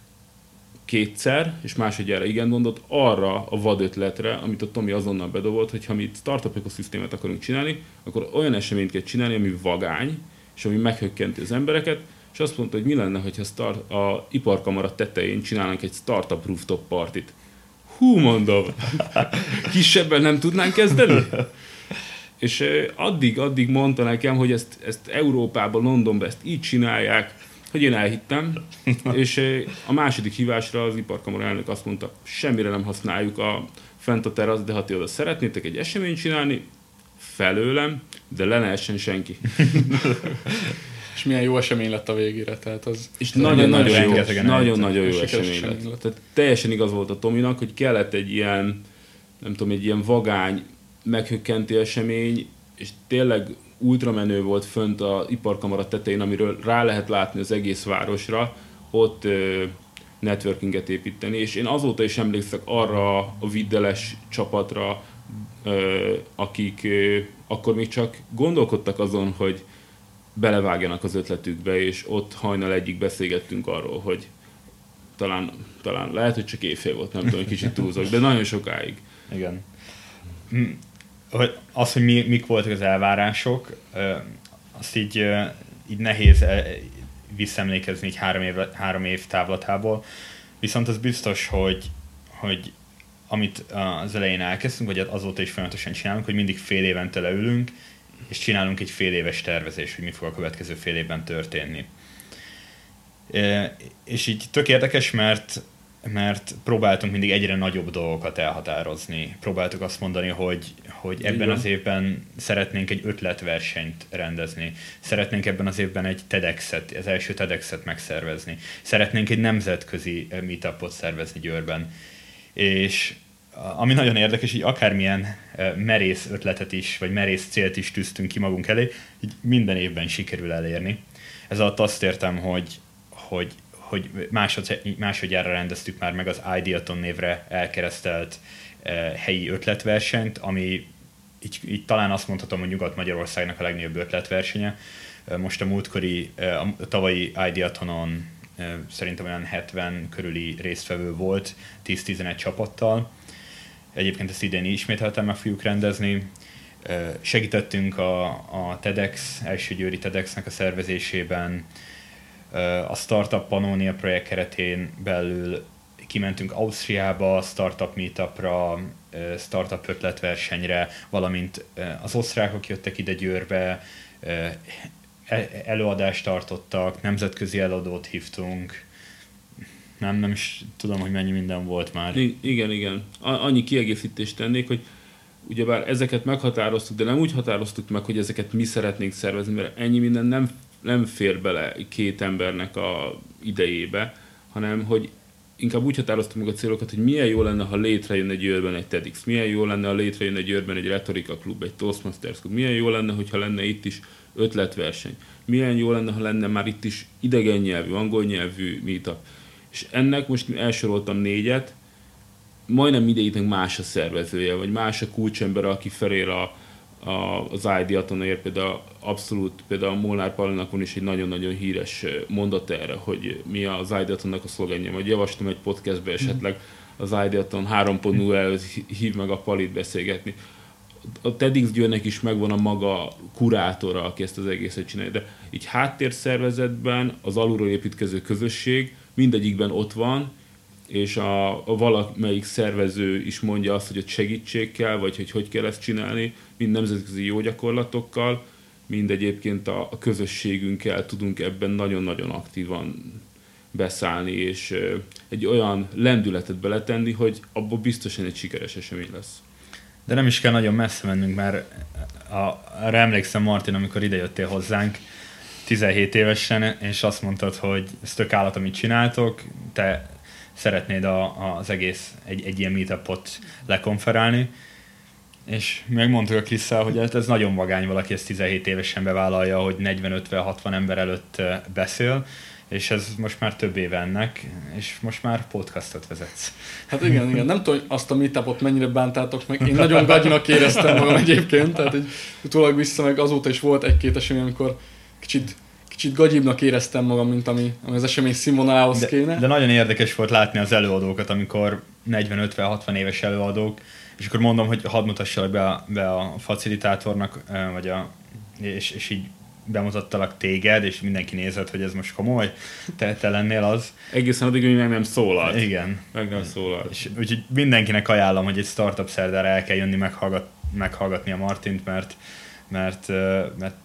kétszer, és másodjára igen mondott, arra a vad ötletre, amit a Tomi azonnal bedobott, hogy ha mi startup ökoszisztémet akarunk csinálni, akkor olyan eseményt kell csinálni, ami vagány, és ami meghökkenti az embereket, és azt mondta, hogy mi lenne, hogyha start, a iparkamara tetején csinálnánk egy startup rooftop partit. Hú, mondom, kisebben nem tudnánk kezdeni? És addig, addig mondta nekem, hogy ezt, ezt Európában, Londonban ezt így csinálják, hogy én elhittem, és a második hívásra az iparkamara elnök azt mondta, semmire nem használjuk a fent a terasz, de ha ti oda szeretnétek egy eseményt csinálni, felőlem, de le ne essen senki. és milyen jó esemény lett a végére, tehát az... És nagyon-nagyon jó, nagyon-nagyon jó esemény lett. lett. Tehát teljesen igaz volt a Tominak, hogy kellett egy ilyen, nem tudom, egy ilyen vagány, meghökkenti esemény, és tényleg ultramenő volt fönt a iparkamara tetején, amiről rá lehet látni az egész városra, ott ö, networkinget építeni, és én azóta is emlékszek arra a viddeles csapatra, akik akkor még csak gondolkodtak azon, hogy belevágjanak az ötletükbe, és ott hajnal egyik beszélgettünk arról, hogy talán, talán lehet, hogy csak éjfél volt, nem tudom, kicsit túlzok, de nagyon sokáig. Igen. Hm, az, hogy mi, mik voltak az elvárások, azt így, így nehéz visszaemlékezni így három év, három év távlatából, viszont az biztos, hogy, hogy amit az elején elkezdtünk, vagy azóta is folyamatosan csinálunk, hogy mindig fél évente leülünk, és csinálunk egy fél éves tervezést, hogy mi fog a következő fél évben történni. És így tök érdekes, mert mert próbáltunk mindig egyre nagyobb dolgokat elhatározni. Próbáltuk azt mondani, hogy, hogy ebben az évben szeretnénk egy ötletversenyt rendezni. Szeretnénk ebben az évben egy TEDx-et, az első TEDx-et megszervezni. Szeretnénk egy nemzetközi meetupot szervezni Győrben. És ami nagyon érdekes, hogy akármilyen merész ötletet is, vagy merész célt is tűztünk ki magunk elé, így minden évben sikerül elérni. Ez alatt azt értem, hogy, hogy hogy másod, másodjára rendeztük már meg az Ideaton névre elkeresztelt helyi ötletversenyt, ami így, így talán azt mondhatom, hogy Nyugat-Magyarországnak a legnagyobb ötletversenye. Most a múltkori, a tavalyi Ideatonon szerintem olyan 70 körüli résztvevő volt, 10-11 csapattal. Egyébként ezt idén ismételten meg fogjuk rendezni. Segítettünk a, a TEDx, első győri TEDx-nek a szervezésében, a Startup Pannonia projekt keretén belül kimentünk Ausztriába, startup meetupra, startup ötletversenyre, valamint az osztrákok jöttek ide Győrbe, előadást tartottak, nemzetközi eladót hívtunk, nem, nem is tudom, hogy mennyi minden volt már. Igen, igen. A- annyi kiegészítést tennék, hogy ugyebár ezeket meghatároztuk, de nem úgy határoztuk meg, hogy ezeket mi szeretnénk szervezni, mert ennyi minden nem, nem fér bele két embernek a idejébe, hanem hogy inkább úgy határoztuk meg a célokat, hogy milyen jó lenne, ha létrejön egy Győrben egy TEDx, milyen jó lenne, ha létrejön egy Győrben egy retorika klub, egy Toastmasters klub, milyen jó lenne, hogyha lenne itt is ötletverseny, milyen jó lenne, ha lenne már itt is idegen nyelvű, angol nyelvű meetup. És ennek most elsoroltam négyet, majdnem mindegyiknek más a szervezője, vagy más a kulcsember, aki felér a, a, az ID például abszolút, például Molnár Palinak van is egy nagyon-nagyon híres mondat erre, hogy mi az ID a szlogenje, vagy javaslom egy podcastbe esetleg az ID 3.0 előtt hív meg a Palit beszélgetni. A TEDx Győrnek is megvan a maga kurátora, aki ezt az egészet csinálja, de így háttérszervezetben az alulról építkező közösség mindegyikben ott van, és a, a valamelyik szervező is mondja azt, hogy ott segítség kell, vagy hogy hogy kell ezt csinálni, mind nemzetközi jó gyakorlatokkal, mind egyébként a, a közösségünkkel tudunk ebben nagyon-nagyon aktívan beszállni, és egy olyan lendületet beletenni, hogy abból biztosan egy sikeres esemény lesz. De nem is kell nagyon messze mennünk, mert a, arra emlékszem, Martin, amikor idejöttél hozzánk, 17 évesen, és azt mondtad, hogy ez tök állat, amit csináltok, te szeretnéd a, az egész egy, egy ilyen meetupot lekonferálni, és megmondtuk a Krisztel, hogy ez, ez nagyon vagány valaki ezt 17 évesen bevállalja, hogy 40-50-60 ember előtt beszél, és ez most már több éve ennek, és most már podcastot vezetsz. Hát igen, igen. Nem tudom, hogy azt a meetupot mennyire bántátok meg. Én nagyon gagyinak éreztem magam egyébként, tehát egy utólag vissza meg azóta is volt egy-két esemény, amikor kicsit kicsit gagyibbnak éreztem magam, mint ami, ami az esemény színvonalához de, kéne. De nagyon érdekes volt látni az előadókat, amikor 40-50-60 éves előadók, és akkor mondom, hogy hadd mutassalak be a, be a facilitátornak, vagy a, és, és így bemutattalak téged, és mindenki nézett, hogy ez most komoly, te, te lennél az. Egészen addig, hogy meg nem szólalt. Igen. Meg nem szólalt. És, úgyhogy mindenkinek ajánlom, hogy egy startup szerdára el kell jönni meghallgat, meghallgatni a Martint, mert mert, mert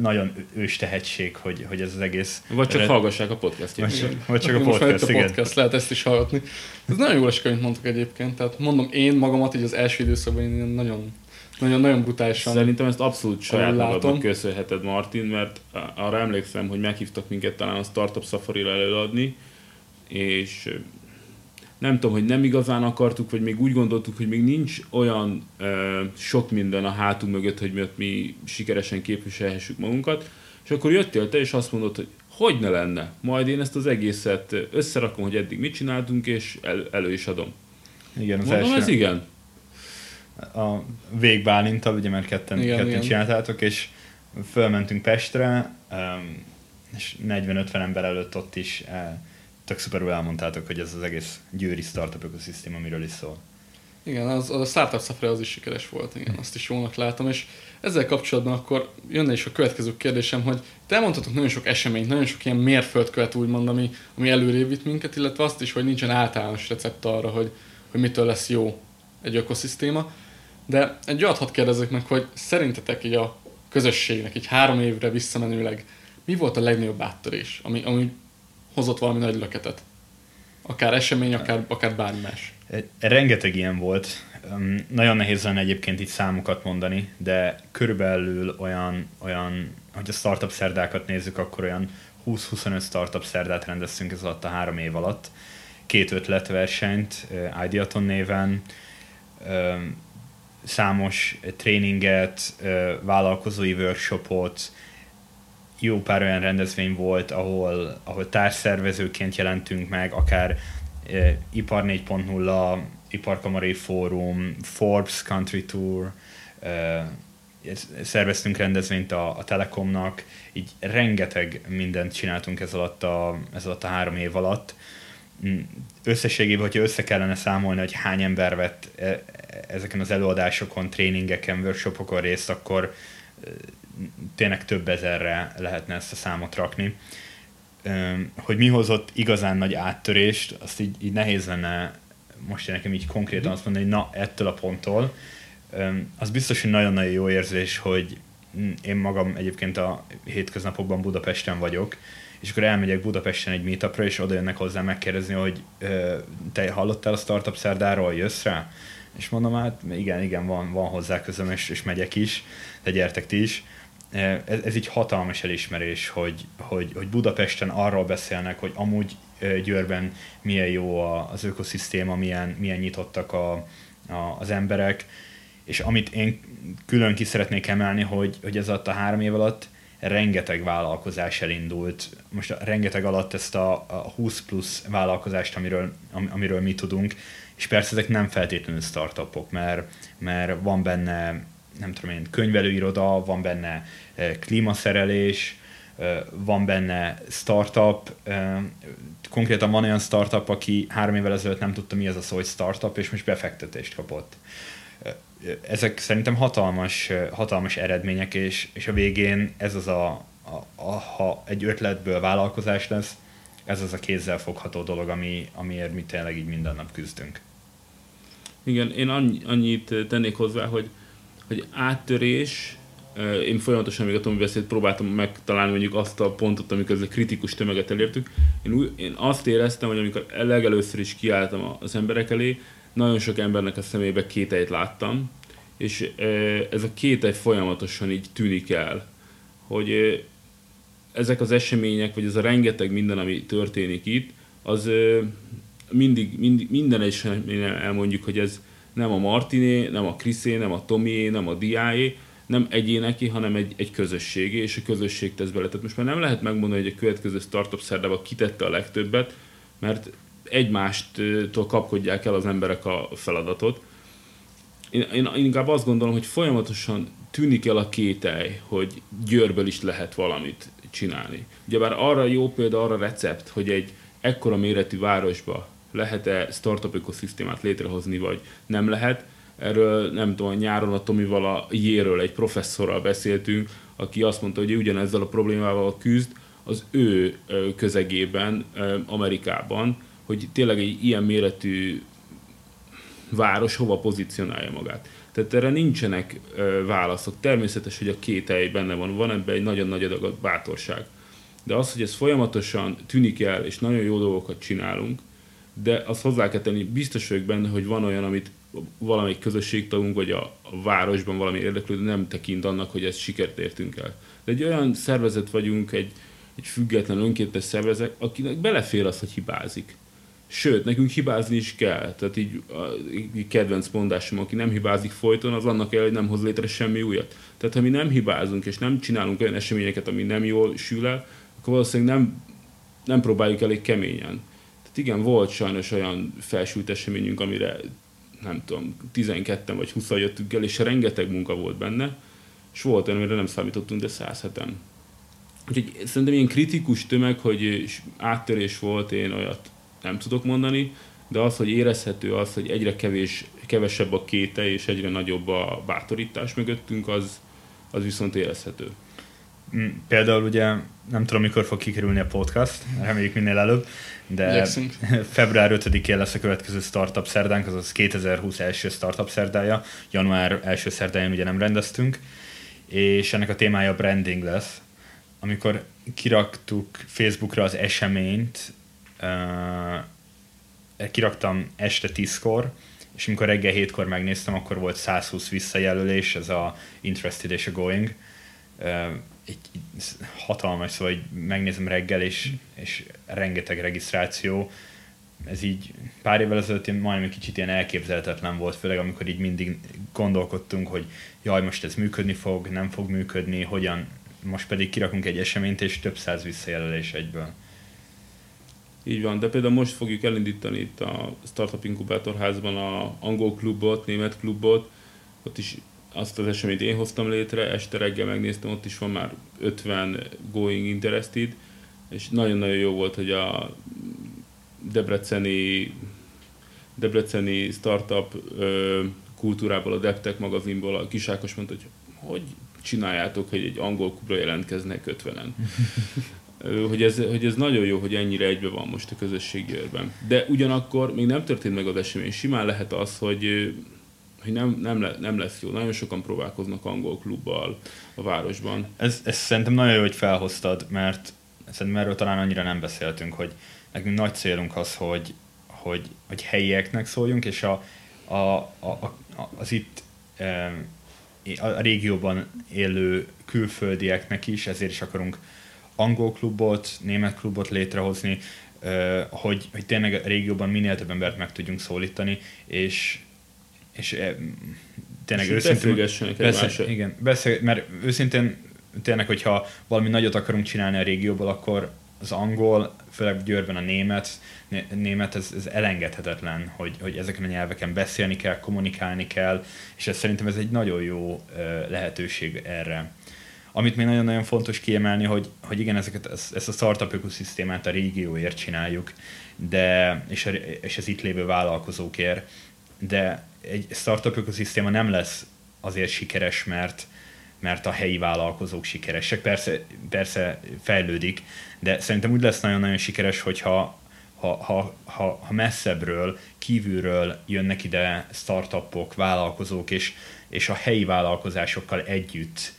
nagyon ős tehetség, hogy, hogy ez az egész... Vagy csak red... hallgassák a podcastját. Vagy, vagy csak a podcast, a podcast, lehet ezt is hallgatni. Ez nagyon jó esik, amit mondtak egyébként. Tehát mondom, én magamat így az első időszakban én nagyon nagyon, nagyon brutálisan. Szerintem ezt abszolút saját magadnak köszönheted, Martin, mert arra emlékszem, hogy meghívtak minket talán a Startup Safari-ra előadni, és nem tudom, hogy nem igazán akartuk, vagy még úgy gondoltuk, hogy még nincs olyan ö, sok minden a hátunk mögött, hogy mi, mi sikeresen képviselhessük magunkat. És akkor jöttél te, és azt mondod, hogy hogy ne lenne. Majd én ezt az egészet összerakom, hogy eddig mit csináltunk, és el, elő is adom. Igen, az Mondom, első... ez igen. A végbálinta, ugye mert ketten, igen, ketten igen. csináltátok, és fölmentünk Pestre, és 40-50 ember előtt ott is tök szuperül elmondtátok, hogy ez az egész győri startup ökoszisztéma miről is szól. Igen, az, az a Startup Safari az is sikeres volt, igen, azt is jónak látom, és ezzel kapcsolatban akkor jönne is a következő kérdésem, hogy te elmondhatok nagyon sok eseményt, nagyon sok ilyen mérföldkövet úgymond, ami, ami előrébb vitt minket, illetve azt is, hogy nincsen általános recept arra, hogy, hogy mitől lesz jó egy ökoszisztéma. De egy olyat hadd kérdezzek meg, hogy szerintetek így a közösségnek, így három évre visszamenőleg, mi volt a legnagyobb áttörés, ami, ami hozott valami nagy löketet. Akár esemény, akár, akár bármi más. Rengeteg ilyen volt. Nagyon nehéz lenne egyébként itt számokat mondani, de körülbelül olyan, olyan hogy a startup szerdákat nézzük, akkor olyan 20-25 startup szerdát rendeztünk ez alatt a három év alatt. Két ötletversenyt, Ideaton néven, számos tréninget, vállalkozói workshopot, jó pár olyan rendezvény volt, ahol, ahol társszervezőként jelentünk meg, akár e, Ipar 4.0, Iparkamarai Fórum, Forbes Country Tour, e, szerveztünk rendezvényt a, a Telekomnak, így rengeteg mindent csináltunk ez alatt a, ez alatt a három év alatt. Összességében, hogyha össze kellene számolni, hogy hány ember vett e, ezeken az előadásokon, tréningeken, workshopokon részt, akkor tényleg több ezerre lehetne ezt a számot rakni. Hogy mi hozott igazán nagy áttörést, azt így, így nehéz lenne most nekem így konkrétan mhm. azt mondani, hogy na, ettől a ponttól. Az biztos, hogy nagyon-nagyon jó érzés, hogy én magam egyébként a hétköznapokban Budapesten vagyok, és akkor elmegyek Budapesten egy meetupra, és oda jönnek hozzá megkérdezni, hogy te hallottál a Startup Szerdáról, jössz rá? és mondom, hát igen, igen, van, van hozzá közöm, és, és megyek is, de gyertek ti is. Ez, ez így hatalmas elismerés, hogy, hogy, hogy Budapesten arról beszélnek, hogy amúgy Győrben milyen jó az ökoszisztéma, milyen, milyen nyitottak a, a, az emberek, és amit én külön ki szeretnék emelni, hogy, hogy ez alatt a három év alatt rengeteg vállalkozás elindult. Most a rengeteg alatt ezt a, a 20 plusz vállalkozást, amiről, am, amiről mi tudunk, és persze ezek nem feltétlenül startupok, mert, mert van benne, nem tudom én, könyvelőiroda, van benne eh, klímaszerelés, eh, van benne startup, eh, konkrétan van olyan startup, aki három évvel ezelőtt nem tudta, mi az a szó, hogy startup, és most befektetést kapott ezek szerintem hatalmas, hatalmas eredmények, és, és a végén ez az a, a, a, ha egy ötletből vállalkozás lesz, ez az a kézzel fogható dolog, ami, amiért mi tényleg így minden nap küzdünk. Igen, én annyi, annyit tennék hozzá, hogy, hogy áttörés, én folyamatosan még a Tomi beszélt próbáltam megtalálni mondjuk azt a pontot, amikor ez a kritikus tömeget elértük. Én, új, én azt éreztem, hogy amikor legelőször is kiálltam az emberek elé, nagyon sok embernek a szemébe kételyt láttam, és ez a kételj folyamatosan így tűnik el, hogy ezek az események, vagy ez a rengeteg minden, ami történik itt, az mindig, mindig minden eseményen elmondjuk, hogy ez nem a Martiné, nem a Kriszé, nem a Tomié, nem a Diáé, nem egyéneki, hanem egy, egy közösségé, és a közösség tesz bele. Tehát most már nem lehet megmondani, hogy a következő startup szerdában kitette a legtöbbet, mert egymástól kapkodják el az emberek a feladatot. Én, én inkább azt gondolom, hogy folyamatosan tűnik el a kételj, hogy Győrből is lehet valamit csinálni. Ugyebár arra jó példa, arra recept, hogy egy ekkora méretű városba lehet-e startup ökoszisztémát létrehozni, vagy nem lehet. Erről nem tudom, nyáron a Tomival a Jéről, egy professzorral beszéltünk, aki azt mondta, hogy ő ugyanezzel a problémával küzd az ő közegében, Amerikában, hogy tényleg egy ilyen méretű város hova pozícionálja magát. Tehát erre nincsenek ö, válaszok. Természetes, hogy a két hely benne van, van ebben egy nagyon nagy adag bátorság. De az, hogy ez folyamatosan tűnik el, és nagyon jó dolgokat csinálunk, de azt hozzá kell tenni, biztos vagyok benne, hogy van olyan, amit valamelyik közösségtagunk, vagy a, a városban valami érdeklődő nem tekint annak, hogy ezt sikert értünk el. De egy olyan szervezet vagyunk, egy, egy független önkéntes szervezet, akinek belefér az, hogy hibázik. Sőt, nekünk hibázni is kell. Tehát így a kedvenc mondásom, aki nem hibázik folyton, az annak el, hogy nem hoz létre semmi újat. Tehát ha mi nem hibázunk, és nem csinálunk olyan eseményeket, ami nem jól sül el, akkor valószínűleg nem, nem próbáljuk elég keményen. Tehát igen, volt sajnos olyan felsült eseményünk, amire nem tudom, 12 vagy 20 jöttünk el, és rengeteg munka volt benne, és volt olyan, amire nem számítottunk, de 107-en. Úgyhogy szerintem ilyen kritikus tömeg, hogy áttörés volt, én olyat nem tudok mondani, de az, hogy érezhető az, hogy egyre kevés, kevesebb a kéte és egyre nagyobb a bátorítás mögöttünk, az, az viszont érezhető. Mm, például ugye nem tudom, mikor fog kikerülni a podcast, reméljük minél előbb, de Igyekszünk. február 5-én lesz a következő startup szerdánk, azaz 2020 első startup szerdája, január első szerdáján ugye nem rendeztünk, és ennek a témája branding lesz. Amikor kiraktuk Facebookra az eseményt, kiraktam este 10-kor, és amikor reggel 7-kor megnéztem, akkor volt 120 visszajelölés, ez a interested és a going. Egy, egy hatalmas, szóval hogy megnézem reggel, és, és rengeteg regisztráció. Ez így pár évvel ezelőtt majdnem egy kicsit ilyen elképzelhetetlen volt, főleg amikor így mindig gondolkodtunk, hogy jaj, most ez működni fog, nem fog működni, hogyan, most pedig kirakunk egy eseményt, és több száz visszajelölés egyből. Így van, de például most fogjuk elindítani itt a Startup Inkubátorházban a angol klubot, német klubot, ott is azt az eseményt én hoztam létre, este reggel megnéztem, ott is van már 50 going interested, és nagyon-nagyon jó volt, hogy a debreceni, debreceni startup ö, kultúrából, a Deptech magazinból a Kisákos mondta, hogy hogy csináljátok, hogy egy angol klubra jelentkeznek 50-en. hogy ez, hogy ez nagyon jó, hogy ennyire egybe van most a közösségérben. De ugyanakkor még nem történt meg az esemény. Simán lehet az, hogy hogy nem, nem, le, nem lesz jó. Nagyon sokan próbálkoznak angol klubbal a városban. Ez, ez szerintem nagyon jó, hogy felhoztad, mert szerintem erről talán annyira nem beszéltünk, hogy nekünk nagy célunk az, hogy, hogy, hogy helyieknek szóljunk, és a, a, a, a, az itt a régióban élő külföldieknek is, ezért is akarunk angol klubot, német klubot létrehozni, hogy, hogy tényleg a régióban minél több embert meg tudjunk szólítani, és, és tényleg és őszintén... Beszél, igen, beszél, mert őszintén tényleg, hogyha valami nagyot akarunk csinálni a régióból, akkor az angol, főleg Győrben a német, német ez, ez elengedhetetlen, hogy, hogy ezeken a nyelveken beszélni kell, kommunikálni kell, és ez szerintem ez egy nagyon jó lehetőség erre. Amit még nagyon-nagyon fontos kiemelni, hogy, hogy igen, ezeket, ezt a startup ökoszisztémát a régióért csináljuk, de, és, a, és az itt lévő vállalkozókért, de egy startup ökoszisztéma nem lesz azért sikeres, mert, mert a helyi vállalkozók sikeresek. Persze, persze fejlődik, de szerintem úgy lesz nagyon-nagyon sikeres, hogyha ha, ha, ha, ha messzebbről, kívülről jönnek ide startupok, vállalkozók, és, és a helyi vállalkozásokkal együtt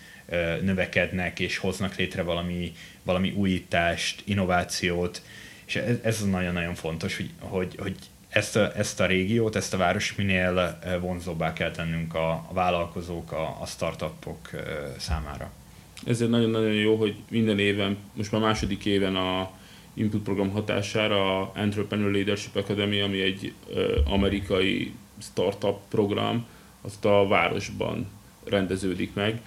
növekednek, és hoznak létre valami, valami újítást, innovációt, és ez, ez nagyon-nagyon fontos, hogy, hogy, hogy ezt a, ezt a régiót, ezt a város minél vonzóbbá kell tennünk a, a vállalkozók, a, a startupok számára. Ezért nagyon-nagyon jó, hogy minden éven, most már második éven a Input program hatására a Entrepreneur Leadership Academy, ami egy amerikai startup program, azt a városban rendeződik meg,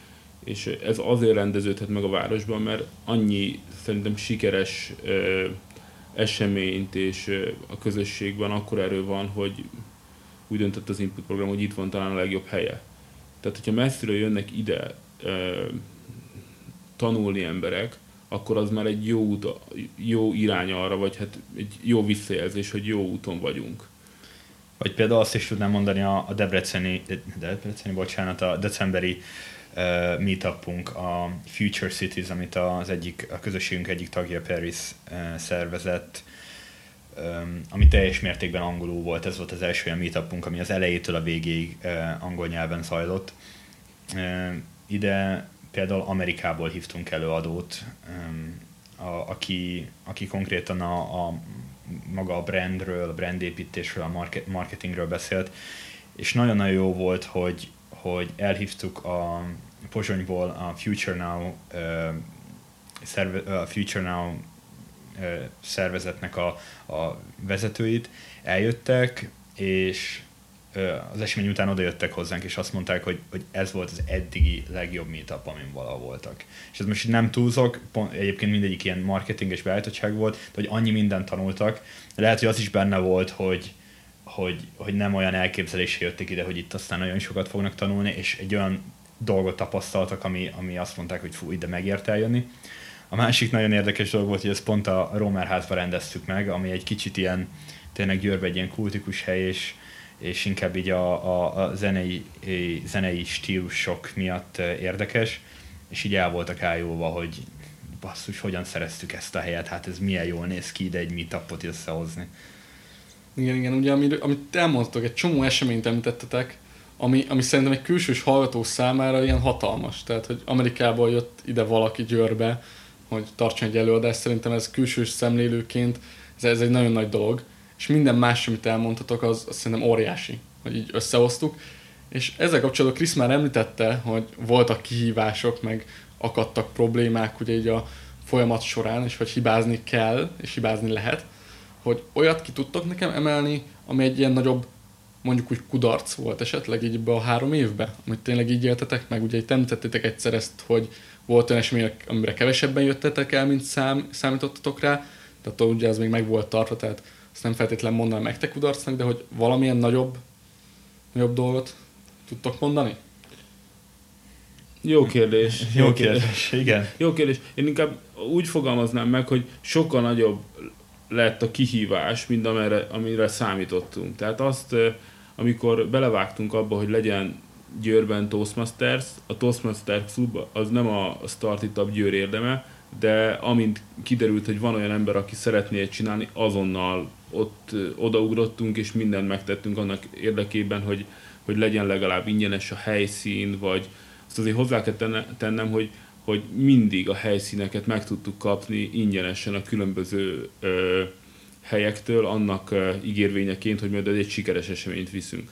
és ez azért rendeződhet meg a városban, mert annyi szerintem sikeres eseményt és a közösségben akkor erő van, hogy úgy döntött az input program, hogy itt van talán a legjobb helye. Tehát, hogyha messziről jönnek ide tanulni emberek, akkor az már egy jó, út, jó irány arra, vagy hát egy jó visszajelzés, hogy jó úton vagyunk. Vagy például azt is tudnám mondani a, a Debreceni, Debreceni, bocsánat, a decemberi meetupunk, a Future Cities, amit az egyik, a közösségünk egyik tagja Paris uh, szervezett, um, ami teljes mértékben angolul volt. Ez volt az első olyan meetupunk, ami az elejétől a végéig uh, angol nyelven zajlott. Uh, ide például Amerikából hívtunk előadót, a, aki, aki konkrétan a, a maga a brandről, a brandépítésről, a market, marketingről beszélt, és nagyon-nagyon jó volt, hogy, hogy elhívtuk a Pozsonyból a Future Now, szerve, a Future Now szervezetnek a, a vezetőit, eljöttek, és az esemény után odajöttek hozzánk, és azt mondták, hogy, hogy ez volt az eddigi legjobb meetup, amin valaha voltak. És ez most nem túlzok, pont, egyébként mindegyik ilyen marketing és beállítottság volt, de hogy annyi mindent tanultak. Lehet, hogy az is benne volt, hogy, hogy, hogy nem olyan elképzelésé jöttek ide, hogy itt aztán nagyon sokat fognak tanulni, és egy olyan dolgot tapasztaltak, ami, ami azt mondták, hogy fú, ide megért eljönni. A másik nagyon érdekes dolog volt, hogy ezt pont a Romer házba rendeztük meg, ami egy kicsit ilyen, tényleg Győrbe egy ilyen kultikus hely, és, és inkább így a, a, a zenei, zenei stílusok miatt érdekes, és így el voltak ájulva, hogy basszus, hogyan szereztük ezt a helyet, hát ez milyen jól néz ki ide egy meetupot összehozni. Igen, igen, ugye amit, amit elmondtok, egy csomó eseményt említettetek, ami, ami szerintem egy külsős hallgató számára ilyen hatalmas. Tehát, hogy Amerikából jött ide valaki Győrbe, hogy tartson egy előadást, szerintem ez külsős szemlélőként, ez, ez egy nagyon nagy dolog és minden más, amit elmondhatok, az, az szerintem óriási, hogy így összehoztuk. És ezzel kapcsolatban Krisz már említette, hogy voltak kihívások, meg akadtak problémák ugye így a folyamat során, és hogy hibázni kell, és hibázni lehet, hogy olyat ki tudtok nekem emelni, ami egy ilyen nagyobb, mondjuk úgy kudarc volt esetleg így be a három évben, amit tényleg így éltetek meg, ugye itt említettétek egyszer ezt, hogy volt olyan esemény, amire kevesebben jöttetek el, mint szám, számítottatok rá, tehát ugye ez még meg volt tartva, tehát ezt nem feltétlenül mondanám nektek kudarcnak, de hogy valamilyen nagyobb, nagyobb dolgot tudtok mondani? Jó kérdés. Jó, Jó kérdés. kérdés, igen. Jó kérdés. Én inkább úgy fogalmaznám meg, hogy sokkal nagyobb lett a kihívás, mint amire, amire számítottunk. Tehát azt, amikor belevágtunk abba, hogy legyen Győrben Toastmasters, a Toastmasters Club az nem a Startup Győr érdeme, de amint kiderült, hogy van olyan ember, aki szeretné csinálni, azonnal ott odaugrottunk, és mindent megtettünk annak érdekében, hogy, hogy legyen legalább ingyenes a helyszín, vagy azt azért hozzá kell tennem, hogy, hogy mindig a helyszíneket meg tudtuk kapni ingyenesen a különböző ö, helyektől, annak ígérvényeként, hogy majd egy sikeres eseményt viszünk.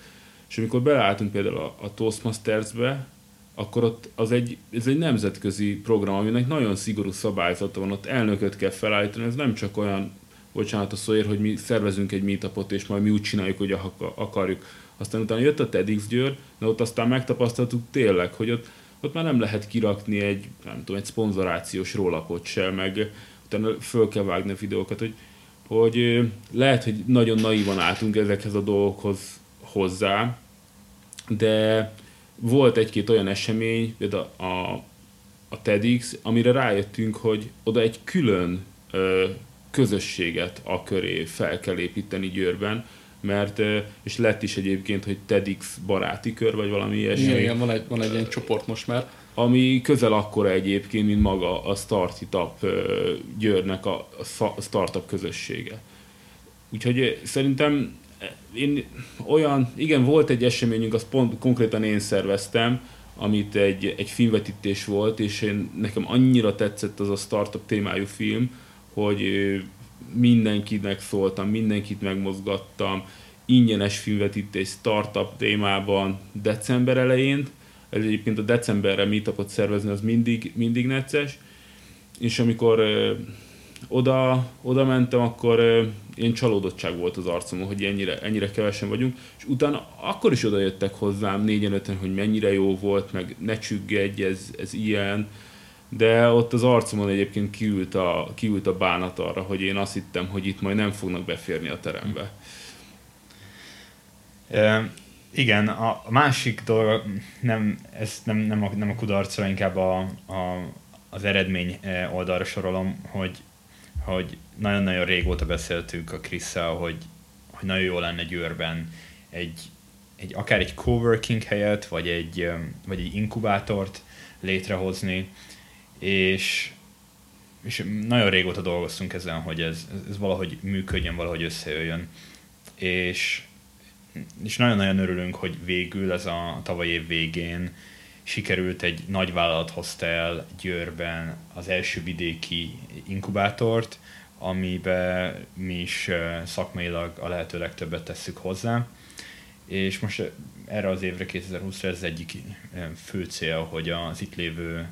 És amikor beleálltunk például a, a Toastmasters-be, akkor ott az egy, ez egy nemzetközi program, aminek nagyon szigorú szabályzata van, ott elnököt kell felállítani, ez nem csak olyan, bocsánat a szóért, hogy mi szervezünk egy meetupot, és majd mi úgy csináljuk, hogy akarjuk. Aztán utána jött a TEDx Győr, de ott aztán megtapasztaltuk tényleg, hogy ott, ott már nem lehet kirakni egy, nem tudom, egy szponzorációs rólapot se, meg utána föl kell vágni a videókat, hogy, hogy lehet, hogy nagyon naívan álltunk ezekhez a dolgokhoz hozzá, de volt egy-két olyan esemény, például a, a TEDx, amire rájöttünk, hogy oda egy külön ö, közösséget a köré fel kell építeni Győrben, mert, és lett is egyébként, hogy TEDx baráti kör, vagy valami ilyesmi. Igen, igen van, egy, van egy ilyen csoport most már. Ami közel akkora egyébként, mint maga a Startup Győrnek a, a startup közössége. Úgyhogy szerintem én olyan, igen, volt egy eseményünk, azt pont konkrétan én szerveztem, amit egy, egy filmvetítés volt, és én, nekem annyira tetszett az a startup témájú film, hogy mindenkinek szóltam, mindenkit megmozgattam, ingyenes filmvetítés startup témában december elején, ez egyébként a decemberre meetupot szervezni az mindig, mindig necces, és amikor oda, oda mentem, akkor ilyen csalódottság volt az arcomon, hogy ennyire, ennyire kevesen vagyunk, és utána akkor is oda jöttek hozzám négyen öten, hogy mennyire jó volt, meg ne csüggedj, ez, ez ilyen, de ott az arcomon egyébként kiült a, kiült a bánat arra, hogy én azt hittem, hogy itt majd nem fognak beférni a terembe. E, igen, a másik dolog, nem, ez nem, nem, a, nem a kudarcra, inkább a, a, az eredmény oldalra sorolom, hogy hogy nagyon-nagyon régóta beszéltünk a krisz hogy, hogy nagyon jó lenne Győrben egy, egy, akár egy coworking helyet, vagy egy, vagy egy inkubátort létrehozni, és, és nagyon régóta dolgoztunk ezen, hogy ez, ez valahogy működjön, valahogy összejöjjön. És, és nagyon-nagyon örülünk, hogy végül ez a tavaly év végén sikerült egy nagy vállalat hozta el Győrben az első vidéki inkubátort, amiben mi is szakmailag a lehető legtöbbet tesszük hozzá. És most erre az évre, 2020-ra ez egyik fő cél, hogy az itt lévő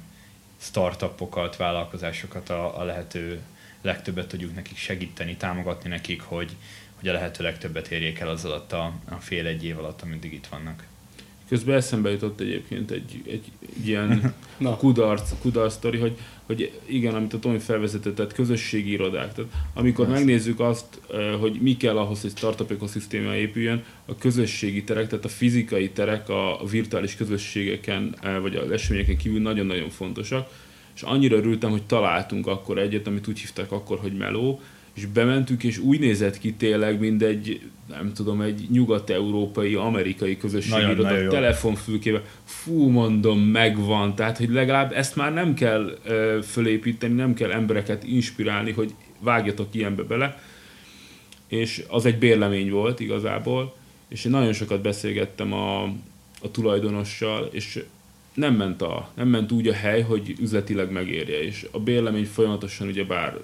startupokat, vállalkozásokat a, a lehető legtöbbet tudjuk nekik segíteni, támogatni nekik, hogy, hogy a lehető legtöbbet érjék el az alatt a, a fél egy év alatt, ameddig itt vannak. Közben eszembe jutott egyébként egy, egy, egy ilyen Na. kudarc, kudarc sztori, hogy, hogy igen, amit a Tomi felvezetett, tehát közösségi irodák. Tehát amikor Ezt. megnézzük azt, hogy mi kell ahhoz, hogy startup ökoszisztéma épüljön, a közösségi terek, tehát a fizikai terek a virtuális közösségeken, vagy az eseményeken kívül nagyon-nagyon fontosak. És annyira örültem, hogy találtunk akkor egyet, amit úgy hívták akkor, hogy Meló, és bementünk, és úgy nézett ki tényleg, mint egy, nem tudom, egy nyugat-európai, amerikai közösség a telefonfülkébe. Fú, mondom, megvan. Tehát, hogy legalább ezt már nem kell ö, fölépíteni, nem kell embereket inspirálni, hogy vágjatok ilyenbe bele. És az egy bérlemény volt igazából, és én nagyon sokat beszélgettem a, a tulajdonossal, és nem ment, a, nem ment úgy a hely, hogy üzletileg megérje, és a bérlemény folyamatosan ugye bár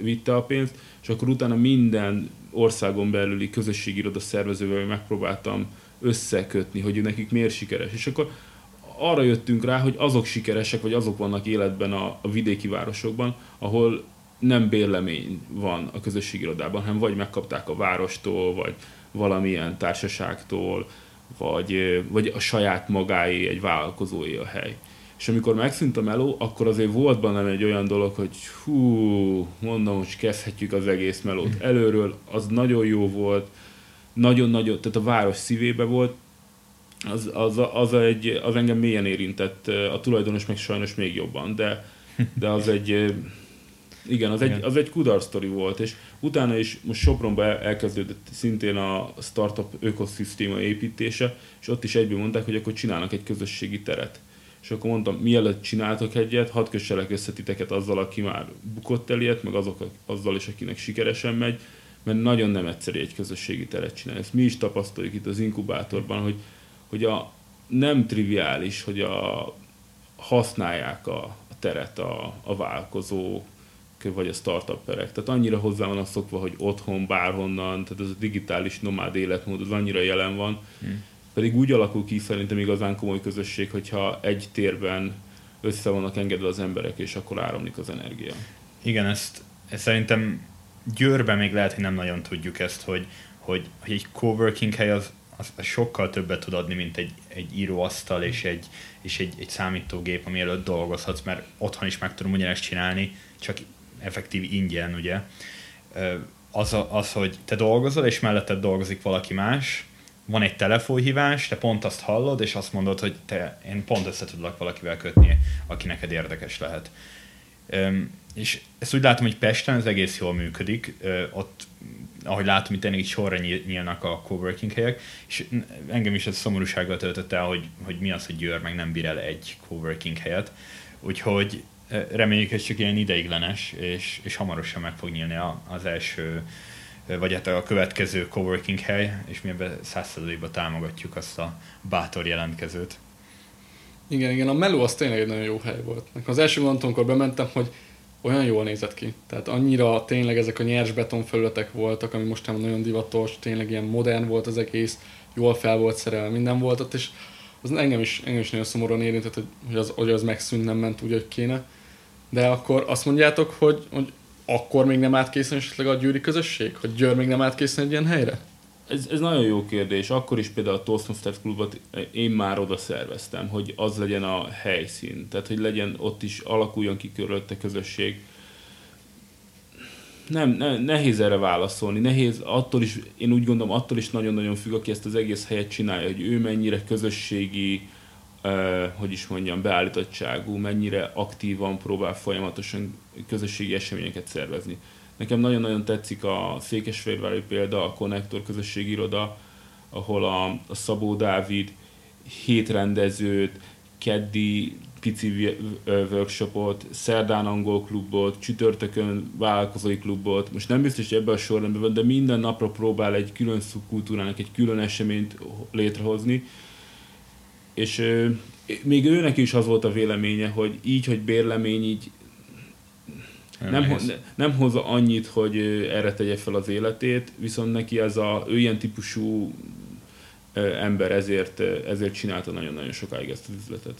vitte a pénzt, és akkor utána minden országon belüli közösségi iroda szervezővel megpróbáltam összekötni, hogy nekik miért sikeres. És akkor arra jöttünk rá, hogy azok sikeresek, vagy azok vannak életben a, a vidéki városokban, ahol nem bérlemény van a közösségi irodában, hanem vagy megkapták a várostól, vagy valamilyen társaságtól, vagy, vagy a saját magáé, egy vállalkozói a hely. És amikor megszűnt a meló, akkor azért volt bennem egy olyan dolog, hogy hú, mondom, hogy kezdhetjük az egész melót. Hm. előről, az nagyon jó volt, nagyon-nagyon, tehát a város szívébe volt, az, az, az, egy, az engem mélyen érintett, a tulajdonos meg sajnos még jobban, de, de az egy, igen, az egy, az egy kudarc sztori volt, és utána is most Sopronban elkezdődött szintén a startup ökoszisztéma építése, és ott is egyből mondták, hogy akkor csinálnak egy közösségi teret és akkor mondtam, mielőtt csináltok egyet, hadd kösselek össze titeket azzal, aki már bukott el ilyet, meg azok, azzal is, akinek sikeresen megy, mert nagyon nem egyszerű egy közösségi teret csinálni. Ezt mi is tapasztaljuk itt az inkubátorban, hogy, hogy a, nem triviális, hogy a, használják a, a teret a, a vállalkozók, vagy a startupperek. Tehát annyira hozzá vannak szokva, hogy otthon, bárhonnan, tehát ez a digitális nomád életmód, az annyira jelen van, hmm Pedig úgy alakul ki szerintem igazán komoly közösség, hogyha egy térben össze vannak engedve az emberek, és akkor áramlik az energia. Igen, ezt, ezt szerintem Győrben még lehet, hogy nem nagyon tudjuk ezt, hogy, hogy, hogy egy coworking hely az, az, az sokkal többet tud adni, mint egy, egy íróasztal és, egy, és egy, egy számítógép, ami előtt dolgozhatsz, mert otthon is meg tudom ugyanezt csinálni, csak effektív ingyen, ugye. Az, az, hogy te dolgozol, és melletted dolgozik valaki más, van egy telefonhívás, te pont azt hallod, és azt mondod, hogy te, én pont össze tudlak valakivel kötni, aki neked érdekes lehet. Üm, és ezt úgy látom, hogy Pesten ez egész jól működik, Ö, ott ahogy látom, hogy tényleg így sorra nyílnak a coworking helyek, és engem is ez szomorúsággal töltött el, hogy, hogy mi az, hogy Győr meg nem bír el egy coworking helyet. Úgyhogy reméljük, ez csak ilyen ideiglenes, és, és hamarosan meg fog nyílni az első vagy hát a következő coworking hely, és mi ebben százszerzalékban támogatjuk azt a bátor jelentkezőt. Igen, igen, a meló az tényleg egy nagyon jó hely volt. Az első gondolatom, amikor bementem, hogy olyan jól nézett ki. Tehát annyira tényleg ezek a nyers beton felületek voltak, ami most nagyon divatos, tényleg ilyen modern volt az egész, jól fel volt szerelve, minden volt ott, és az engem is, engem is nagyon szomorúan érintett, hogy, hogy, az, hogy az megszűnt, nem ment úgy, hogy kéne. De akkor azt mondjátok, hogy, hogy akkor még nem átkészen esetleg a győri közösség? Hogy Győr még nem átkészen egy ilyen helyre? Ez, ez nagyon jó kérdés. Akkor is például a Toastmasters klubot én már oda szerveztem, hogy az legyen a helyszín. Tehát, hogy legyen ott is, alakuljon ki körülötte közösség. Nem, ne, nehéz erre válaszolni. Nehéz, attól is, én úgy gondolom, attól is nagyon-nagyon függ, aki ezt az egész helyet csinálja, hogy ő mennyire közösségi, hogy is mondjam, beállítottságú, mennyire aktívan próbál folyamatosan közösségi eseményeket szervezni. Nekem nagyon-nagyon tetszik a Székesfehérvári példa, a Connector közösségi iroda, ahol a, a Szabó Dávid hét rendezőt, keddi pici workshopot, szerdán angol klubot, csütörtökön vállalkozói klubot, most nem biztos, hogy ebben a sorrendben van, de minden napra próbál egy külön szubkultúrának egy külön eseményt létrehozni, és még őnek is az volt a véleménye, hogy így, hogy bérlemény, így nem, ho, nem hozza annyit, hogy erre tegye fel az életét, viszont neki ez a, ő ilyen típusú ember ezért, ezért csinálta nagyon-nagyon sokáig ezt az üzletet.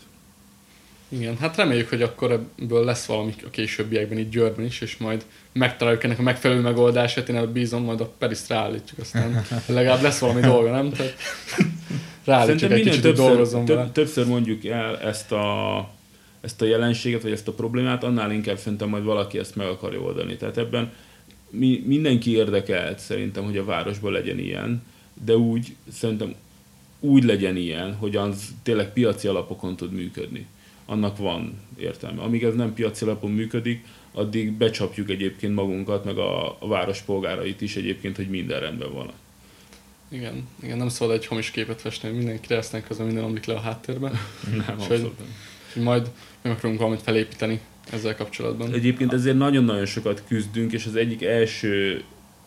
Igen, hát reméljük, hogy akkor ebből lesz valami a későbbiekben itt Győrben is, és majd megtaláljuk ennek a megfelelő megoldását, én bízom, majd a Periszt ráállítjuk, aztán legalább lesz valami dolga, nem? Tehát ráállítjuk egy kicsit, többször, több, többször mondjuk el ezt a ezt a jelenséget, vagy ezt a problémát, annál inkább szerintem majd valaki ezt meg akarja oldani. Tehát ebben mi, mindenki érdekelt szerintem, hogy a városban legyen ilyen, de úgy, szerintem úgy legyen ilyen, hogy az tényleg piaci alapokon tud működni. Annak van értelme. Amíg ez nem piaci alapon működik, addig becsapjuk egyébként magunkat, meg a, a város polgárait is egyébként, hogy minden rendben van. Igen, igen, nem szabad egy hamis képet festeni, mindenki aztán közben minden omlik le a háttérben. Nem, abszolút nem majd meg akarunk valamit felépíteni ezzel kapcsolatban. Egyébként ezért nagyon-nagyon sokat küzdünk, és az egyik első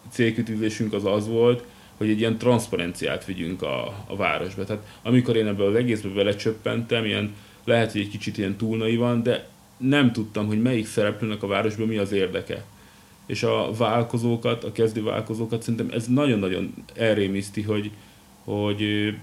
célkütőzésünk az az volt, hogy egy ilyen transzparenciát vigyünk a, a városba. Tehát amikor én ebbe az egészbe belecsöppentem, ilyen, lehet, hogy egy kicsit ilyen túl van, de nem tudtam, hogy melyik szereplőnek a városban mi az érdeke. És a vállalkozókat, a kezdő vállalkozókat szerintem ez nagyon-nagyon elrémiszti, hogy, hogy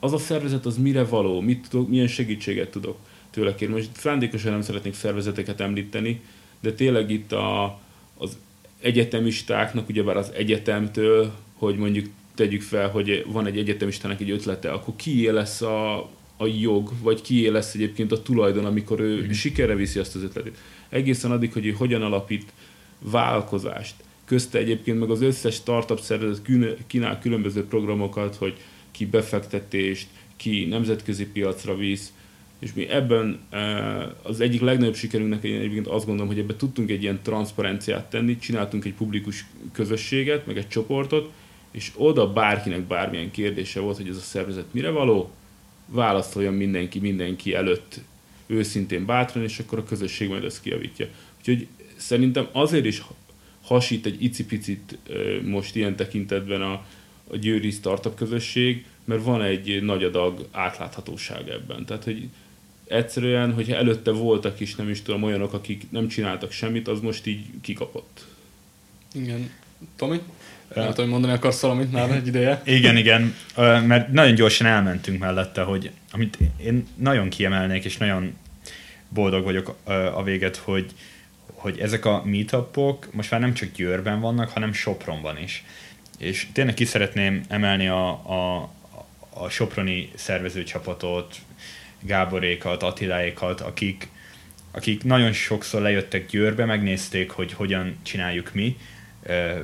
az a szervezet az mire való, mit tudok, milyen segítséget tudok tőle kérni. Most szándékosan nem szeretnék szervezeteket említeni, de tényleg itt a, az egyetemistáknak, ugyebár az egyetemtől, hogy mondjuk tegyük fel, hogy van egy egyetemistának egy ötlete, akkor kié lesz a, a jog, vagy kié lesz egyébként a tulajdon, amikor ő mm. sikerre viszi azt az ötletét. Egészen addig, hogy ő hogyan alapít vállalkozást. Közte egyébként meg az összes startup szervezet kínál különböző programokat, hogy ki befektetést, ki nemzetközi piacra visz, és mi ebben eh, az egyik legnagyobb sikerünknek egyébként azt gondolom, hogy ebben tudtunk egy ilyen transzparenciát tenni, csináltunk egy publikus közösséget, meg egy csoportot, és oda bárkinek bármilyen kérdése volt, hogy ez a szervezet mire való, válaszoljon mindenki mindenki előtt őszintén bátran, és akkor a közösség majd ezt kijavítja. Úgyhogy szerintem azért is hasít egy icipicit most ilyen tekintetben a, a győri startup közösség, mert van egy nagy adag átláthatóság ebben. Tehát, hogy egyszerűen, hogyha előtte voltak is, nem is tudom, olyanok, akik nem csináltak semmit, az most így kikapott. Igen. Tomi? Nem tudom, mondani akarsz valamit már egy ideje. Igen, igen, mert nagyon gyorsan elmentünk mellette, hogy amit én nagyon kiemelnék, és nagyon boldog vagyok a véget, hogy, hogy ezek a meetupok most már nem csak Győrben vannak, hanem Sopronban is. És tényleg ki szeretném emelni a, a, a Soproni szervezőcsapatot, Gáborékat, Attiláékat, akik, akik nagyon sokszor lejöttek Győrbe, megnézték, hogy hogyan csináljuk mi,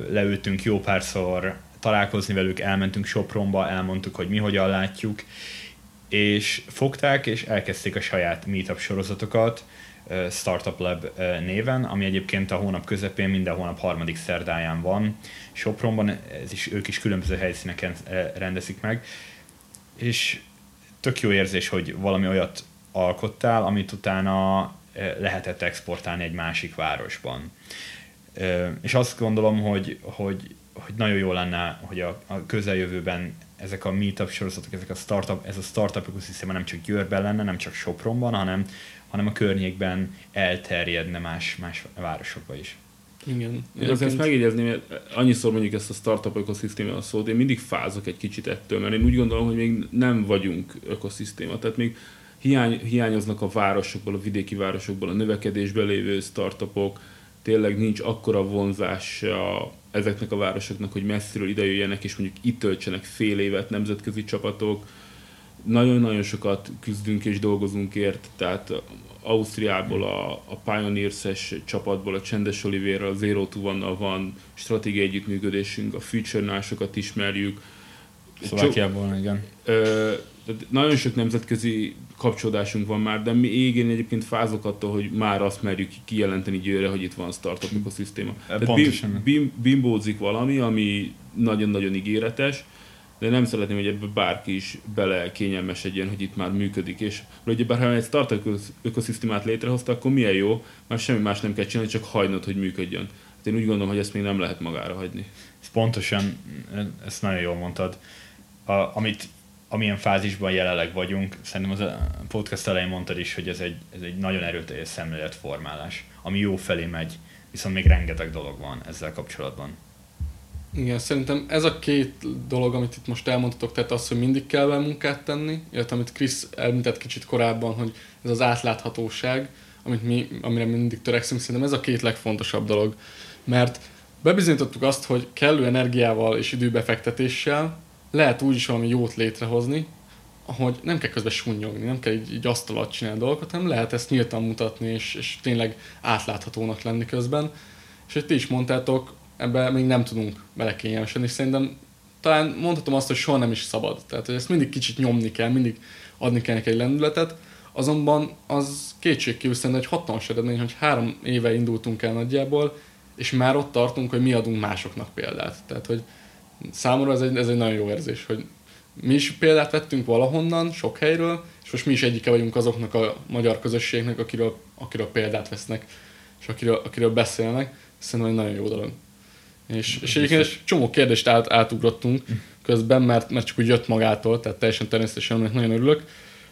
leültünk jó párszor találkozni velük, elmentünk Sopronba, elmondtuk, hogy mi hogyan látjuk, és fogták, és elkezdték a saját meetup sorozatokat, Startup Lab néven, ami egyébként a hónap közepén minden hónap harmadik szerdáján van. Sopronban ez is, ők is különböző helyszíneken rendezik meg, és tök jó érzés, hogy valami olyat alkottál, amit utána lehetett exportálni egy másik városban. És azt gondolom, hogy, hogy, hogy nagyon jó lenne, hogy a, a közeljövőben ezek a meetup sorozatok, ezek a startup, ez a startup ökoszisztéma nem csak Győrben lenne, nem csak Sopronban, hanem, hanem a környékben elterjedne más, más városokba is. Igen. Én azért ezt megjegyezném, mert annyiszor mondjuk ezt a startup ökoszisztéma a szót, én mindig fázok egy kicsit ettől, mert én úgy gondolom, hogy még nem vagyunk ökoszisztéma. Tehát még hiány, hiányoznak a városokból, a vidéki városokból a növekedésben lévő startupok, tényleg nincs akkora vonzása ezeknek a városoknak, hogy messziről ide jöjjenek, és mondjuk itt töltsenek fél évet nemzetközi csapatok. Nagyon-nagyon sokat küzdünk és dolgozunk ért, tehát Ausztriából a, a Pioneers-es csapatból, a Csendes Olivérrel, a Zero to One-nal van stratégiai együttműködésünk, a Future-nál sokat ismerjük. Szlovákiából, igen. Ö, nagyon sok nemzetközi kapcsolódásunk van már, de mi égén egyébként fázok attól, hogy már azt merjük kijelenteni győre, hogy itt van startup ökoszisztéma. Tehát bim, bim, bimbózik valami, ami nagyon-nagyon ígéretes, de nem szeretném, hogy ebbe bárki is bele kényelmesedjen, hogy itt már működik. És ugye bár ha egy startup ökoszisztémát létrehozta, akkor milyen jó, már semmi más nem kell csinálni, csak hagynod, hogy működjön. Hát én úgy gondolom, hogy ezt még nem lehet magára hagyni. Ez pontosan, ezt nagyon jól mondtad. A, amit amilyen fázisban jelenleg vagyunk, szerintem az a podcast elején mondtad is, hogy ez egy, ez egy nagyon erőteljes szemléletformálás, ami jó felé megy, viszont még rengeteg dolog van ezzel kapcsolatban. Igen, szerintem ez a két dolog, amit itt most elmondtatok, tehát az, hogy mindig kell vele munkát tenni, illetve amit Krisz elmített kicsit korábban, hogy ez az átláthatóság, amit mi, amire mindig törekszünk, szerintem ez a két legfontosabb dolog. Mert bebizonyítottuk azt, hogy kellő energiával és időbefektetéssel lehet úgy is valami jót létrehozni, hogy nem kell közben sunnyogni, nem kell így, így asztal alatt csinálni dolgokat, hanem lehet ezt nyíltan mutatni, és, és tényleg átláthatónak lenni közben. És hogy ti is mondtátok, ebben még nem tudunk belekényelmesedni, és szerintem talán mondhatom azt, hogy soha nem is szabad. Tehát, hogy ezt mindig kicsit nyomni kell, mindig adni kell neki egy lendületet, azonban az kétségkívül szerintem egy hatalmas eredmény, hogy három éve indultunk el nagyjából, és már ott tartunk, hogy mi adunk másoknak példát. Tehát, hogy számomra ez egy, ez egy nagyon jó érzés, hogy mi is példát vettünk valahonnan, sok helyről, és most mi is egyike vagyunk azoknak a magyar közösségnek, akiről, akiről példát vesznek, és akiről, akiről beszélnek. Szerintem egy nagyon jó dolog. És, és egyébként egy csomó kérdést át, átugrottunk közben, mert, mert csak úgy jött magától, tehát teljesen természetesen ennek nagyon örülök.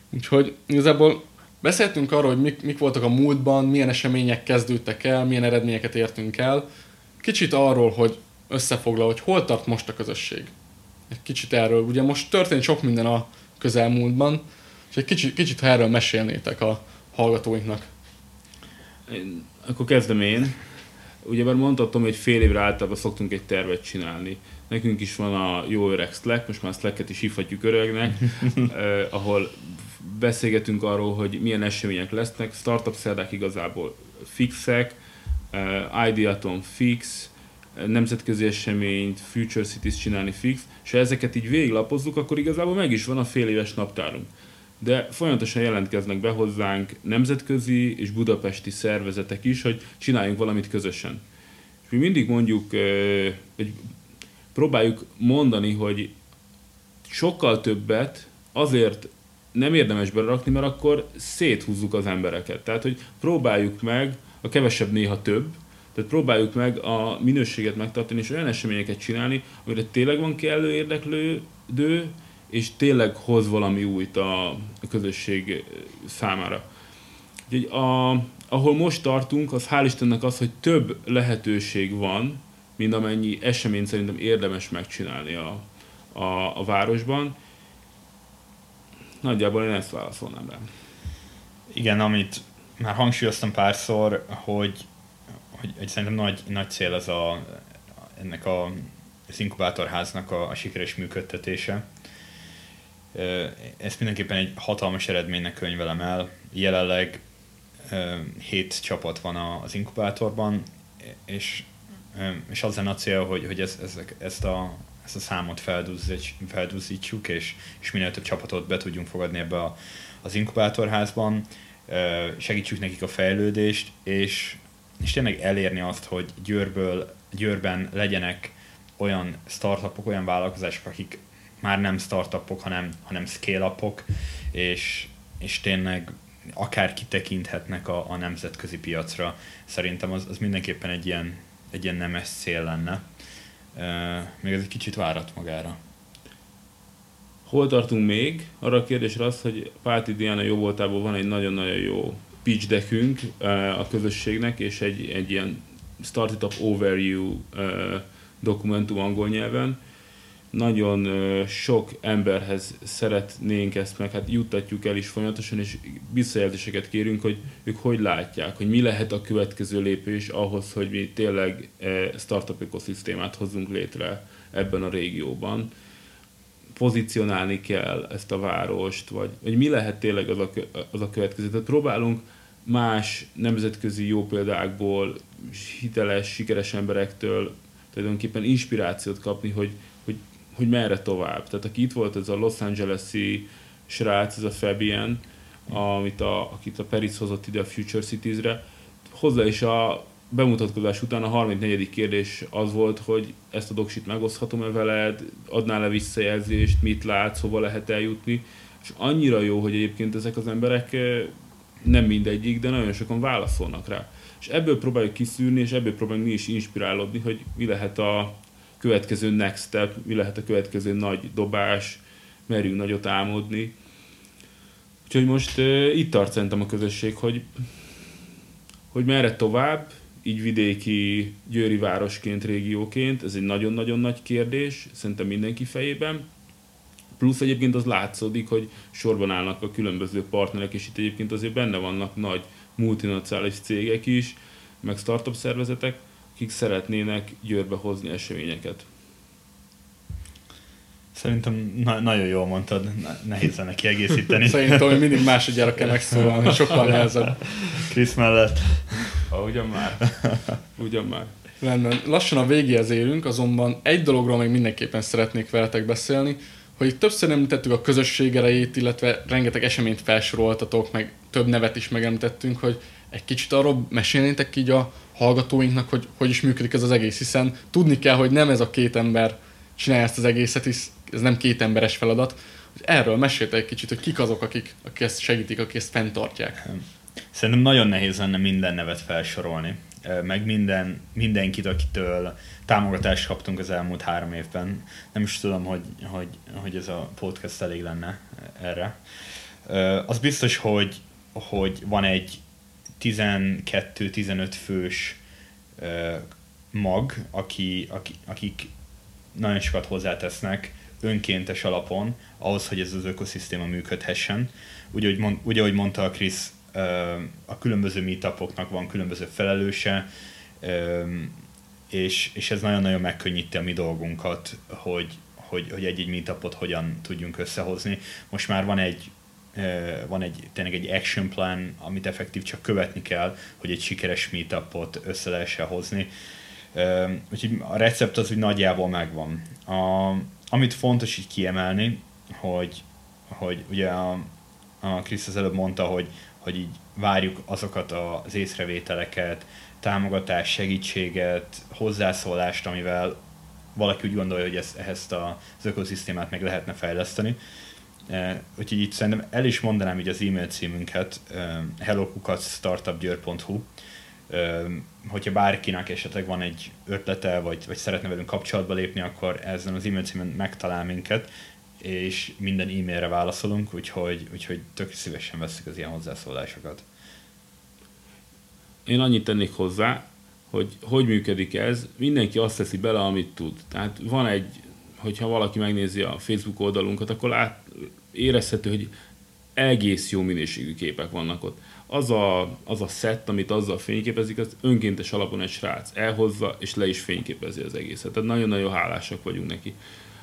Úgyhogy igazából beszéltünk arról, hogy mik, mik voltak a múltban, milyen események kezdődtek el, milyen eredményeket értünk el. Kicsit arról, hogy összefoglal, hogy hol tart most a közösség. Egy kicsit erről. Ugye most történt sok minden a közelmúltban, és egy kicsit, kicsit ha erről mesélnétek a hallgatóinknak. Én, akkor kezdem én. Ugye már mondhatom, hogy fél évre általában szoktunk egy tervet csinálni. Nekünk is van a jó öreg Slack, most már Slack-et is hívhatjuk öregnek, eh, ahol beszélgetünk arról, hogy milyen események lesznek. Startup szerdák igazából fixek, eh, Ideaton fix, nemzetközi eseményt, Future Cities csinálni fix, és ha ezeket így végiglapozzuk, akkor igazából meg is van a fél éves naptárunk. De folyamatosan jelentkeznek be hozzánk nemzetközi és budapesti szervezetek is, hogy csináljunk valamit közösen. És mi mindig mondjuk, hogy próbáljuk mondani, hogy sokkal többet azért nem érdemes berakni, mert akkor széthúzzuk az embereket. Tehát, hogy próbáljuk meg, a kevesebb néha több, tehát próbáljuk meg a minőséget megtartani, és olyan eseményeket csinálni, amire tényleg van kellő érdeklődő, és tényleg hoz valami újt a, közösség számára. Úgyhogy a, ahol most tartunk, az hál' Istennek az, hogy több lehetőség van, mint amennyi eseményt szerintem érdemes megcsinálni a, a, a városban. Nagyjából én ezt válaszolnám rá. Igen, amit már hangsúlyoztam párszor, hogy, hogy, hogy szerintem nagy, nagy cél ez a, ennek a, az inkubátorháznak a, a sikeres működtetése. Ezt mindenképpen egy hatalmas eredménynek könyvelem el. Jelenleg hét csapat van az inkubátorban, és, és az lenne a cél, hogy, hogy ez, ez, ezt, a, ezt a számot feldúzzítsuk, és, és minél több csapatot be tudjunk fogadni ebbe a, az inkubátorházban, segítsük nekik a fejlődést, és, és tényleg elérni azt, hogy Győrből, Győrben legyenek olyan startupok, olyan vállalkozások, akik már nem startupok, hanem, hanem scale-upok, és, és tényleg akár kitekinthetnek a, a nemzetközi piacra. Szerintem az, az mindenképpen egy ilyen, egy ilyen nemes cél lenne. Még ez egy kicsit várat magára. Hol tartunk még? Arra a kérdésre az, hogy Pálti Diana jó voltából van egy nagyon-nagyon jó pitch deckünk a közösségnek, és egy, egy ilyen Startup Overview dokumentum angol nyelven, nagyon sok emberhez szeretnénk ezt meg, hát juttatjuk el is folyamatosan, és visszajelzéseket kérünk, hogy ők hogy látják, hogy mi lehet a következő lépés ahhoz, hogy mi tényleg startup ökoszisztémát hozzunk létre ebben a régióban. Pozícionálni kell ezt a várost, vagy, vagy mi lehet tényleg az a, az a következő. Tehát próbálunk más nemzetközi jó példákból, hiteles, sikeres emberektől tulajdonképpen inspirációt kapni, hogy hogy merre tovább. Tehát aki itt volt, ez a Los Angeles-i srác, ez a Fabian, amit a, akit a Peris hozott ide a Future Cities-re, hozzá is a bemutatkozás után a 34. kérdés az volt, hogy ezt a doksit megoszthatom-e veled, adnál-e visszajelzést, mit látsz, hova lehet eljutni, és annyira jó, hogy egyébként ezek az emberek eh, nem mindegyik, de nagyon sokan válaszolnak rá. És ebből próbáljuk kiszűrni, és ebből próbáljuk mi is inspirálódni, hogy mi lehet a, következő next step, mi lehet a következő nagy dobás, merjünk nagyot álmodni. Úgyhogy most uh, itt tart szerintem a közösség, hogy, hogy merre tovább, így vidéki győri városként, régióként, ez egy nagyon-nagyon nagy kérdés, szerintem mindenki fejében. Plusz egyébként az látszódik, hogy sorban állnak a különböző partnerek, és itt egyébként azért benne vannak nagy multinacionális cégek is, meg startup szervezetek, akik szeretnének Győrbe hozni eseményeket. Szerintem na- nagyon jól mondtad, nehéz lenne kiegészíteni. Szerintem, hogy mindig másodjára kell megszólalni, sokkal nehezebb. Krisz mellett. Ha, ugyan már. Ugyan már. Rendben. Lassan a végéhez érünk, azonban egy dologról még mindenképpen szeretnék veletek beszélni, hogy itt többször említettük a közösség erejét, illetve rengeteg eseményt felsoroltatok, meg több nevet is megemlítettünk, hogy egy kicsit arról mesélnétek így a hallgatóinknak, hogy hogy is működik ez az egész, hiszen tudni kell, hogy nem ez a két ember csinálja ezt az egészet, hisz ez nem két emberes feladat. Erről mesélte egy kicsit, hogy kik azok, akik, akik ezt segítik, akik ezt fenntartják. Szerintem nagyon nehéz lenne minden nevet felsorolni, meg minden, mindenkit, akitől támogatást kaptunk az elmúlt három évben. Nem is tudom, hogy, hogy, hogy ez a podcast elég lenne erre. Az biztos, hogy, hogy van egy 12-15 fős mag, aki, aki, akik nagyon sokat hozzátesznek önkéntes alapon ahhoz, hogy ez az ökoszisztéma működhessen. Úgy, ahogy, úgy, ahogy mondta a Krisz, a különböző meetupoknak van különböző felelőse, és, és ez nagyon-nagyon megkönnyíti a mi dolgunkat, hogy, hogy, hogy egy-egy meetupot hogyan tudjunk összehozni. Most már van egy van egy, tényleg egy action plan, amit effektív csak követni kell, hogy egy sikeres meetupot össze lehessen hozni. Úgyhogy a recept az úgy nagyjából megvan. A, amit fontos így kiemelni, hogy, hogy ugye a, a Krisz az előbb mondta, hogy, hogy így várjuk azokat az észrevételeket, támogatás, segítséget, hozzászólást, amivel valaki úgy gondolja, hogy ezt, ezt az ökoszisztémát meg lehetne fejleszteni. Úgyhogy itt szerintem el is mondanám így az e-mail címünket, hellokukacsstartupgyőr.hu, hogyha bárkinek esetleg van egy ötlete, vagy, vagy szeretne velünk kapcsolatba lépni, akkor ezen az e-mail címen megtalál minket, és minden e-mailre válaszolunk, úgyhogy, úgyhogy tök szívesen veszük az ilyen hozzászólásokat. Én annyit tennék hozzá, hogy hogy működik ez. Mindenki azt teszi bele, amit tud. Tehát van egy, hogyha valaki megnézi a Facebook oldalunkat, akkor lát, érezhető, hogy egész jó minőségű képek vannak ott. Az a, az a set, amit azzal fényképezik, az önkéntes alapon egy srác elhozza, és le is fényképezi az egészet. Tehát nagyon-nagyon hálásak vagyunk neki.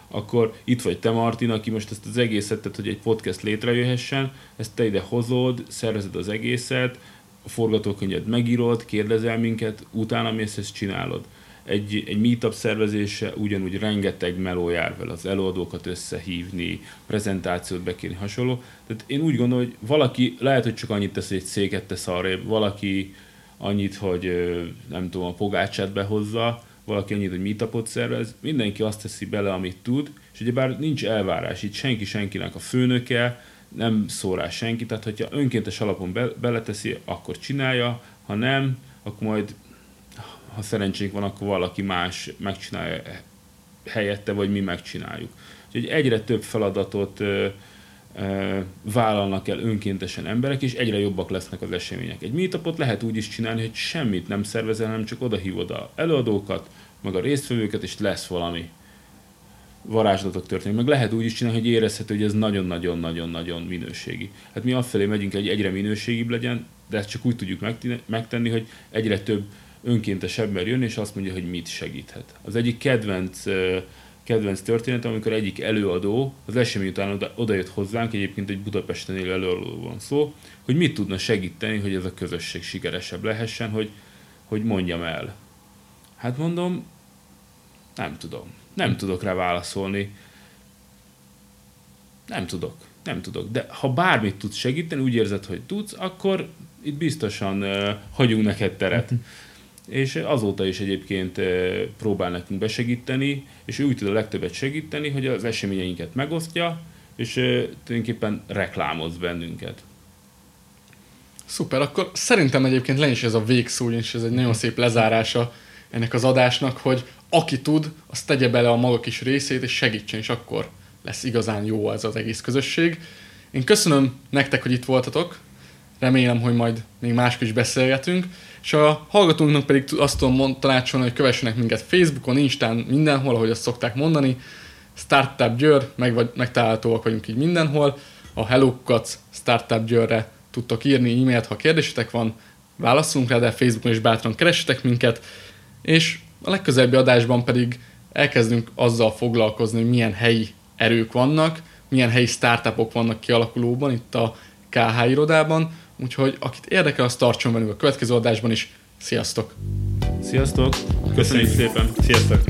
Akkor itt vagy te, Martin, aki most ezt az egészet, tehát hogy egy podcast létrejöhessen, ezt te ide hozod, szervezed az egészet, a forgatókönyvet megírod, kérdezel minket, utána mész, ezt csinálod egy, egy meetup szervezése ugyanúgy rengeteg meló jár vele, az előadókat összehívni, prezentációt bekérni, hasonló. Tehát én úgy gondolom, hogy valaki lehet, hogy csak annyit tesz, hogy egy széket tesz arrébb, valaki annyit, hogy nem tudom, a pogácsát behozza, valaki annyit, hogy meetupot szervez, mindenki azt teszi bele, amit tud, és ugyebár nincs elvárás, itt senki senkinek a főnöke, nem szól rá senki, tehát hogyha önkéntes alapon be, beleteszi, akkor csinálja, ha nem, akkor majd ha szerencsénk van, akkor valaki más megcsinálja helyette, vagy mi megcsináljuk. Úgyhogy egyre több feladatot vállalnak el önkéntesen emberek, és egyre jobbak lesznek az események. Egy meetupot lehet úgy is csinálni, hogy semmit nem szervezel, hanem csak oda hívod a előadókat, meg a résztvevőket, és lesz valami varázslatok történik. Meg lehet úgy is csinálni, hogy érezhető, hogy ez nagyon-nagyon-nagyon-nagyon minőségi. Hát mi afelé megyünk, hogy egyre minőségibb legyen, de ezt csak úgy tudjuk megtenni, hogy egyre több önkéntes ember jön, és azt mondja, hogy mit segíthet. Az egyik kedvenc, kedvenc történet, amikor egyik előadó az esemény után oda, oda jött hozzánk, egyébként egy Budapesten élő előadó van szó, hogy mit tudna segíteni, hogy ez a közösség sikeresebb lehessen, hogy, hogy mondjam el. Hát mondom, nem tudom. Nem tudok rá válaszolni. Nem tudok. Nem tudok. De ha bármit tudsz segíteni, úgy érzed, hogy tudsz, akkor itt biztosan uh, hagyunk neked teret. És azóta is egyébként próbál nekünk besegíteni, és ő úgy tud a legtöbbet segíteni, hogy az eseményeinket megosztja, és tulajdonképpen reklámoz bennünket. Szuper, akkor szerintem egyébként le is ez a végszó, és ez egy nagyon szép lezárása ennek az adásnak, hogy aki tud, az tegye bele a maga kis részét, és segítsen, és akkor lesz igazán jó az az egész közösség. Én köszönöm nektek, hogy itt voltatok, remélem, hogy majd még máskor is beszélgetünk, és a hallgatónknak pedig azt tudom mond, tanácsolni, hogy kövessenek minket Facebookon, Instán, mindenhol, ahogy azt szokták mondani. Startup Győr, meg, vagy, megtalálhatóak vagyunk így mindenhol. A Hello Kukac Startup Győrre tudtok írni e-mailt, ha kérdésetek van, válaszunk rá, de Facebookon is bátran keressetek minket, és a legközelebbi adásban pedig elkezdünk azzal foglalkozni, hogy milyen helyi erők vannak, milyen helyi startupok vannak kialakulóban itt a KH irodában, Úgyhogy akit érdekel, az tartson velünk a következő adásban is. Sziasztok! Sziasztok! Köszönjük szépen! Sziasztok!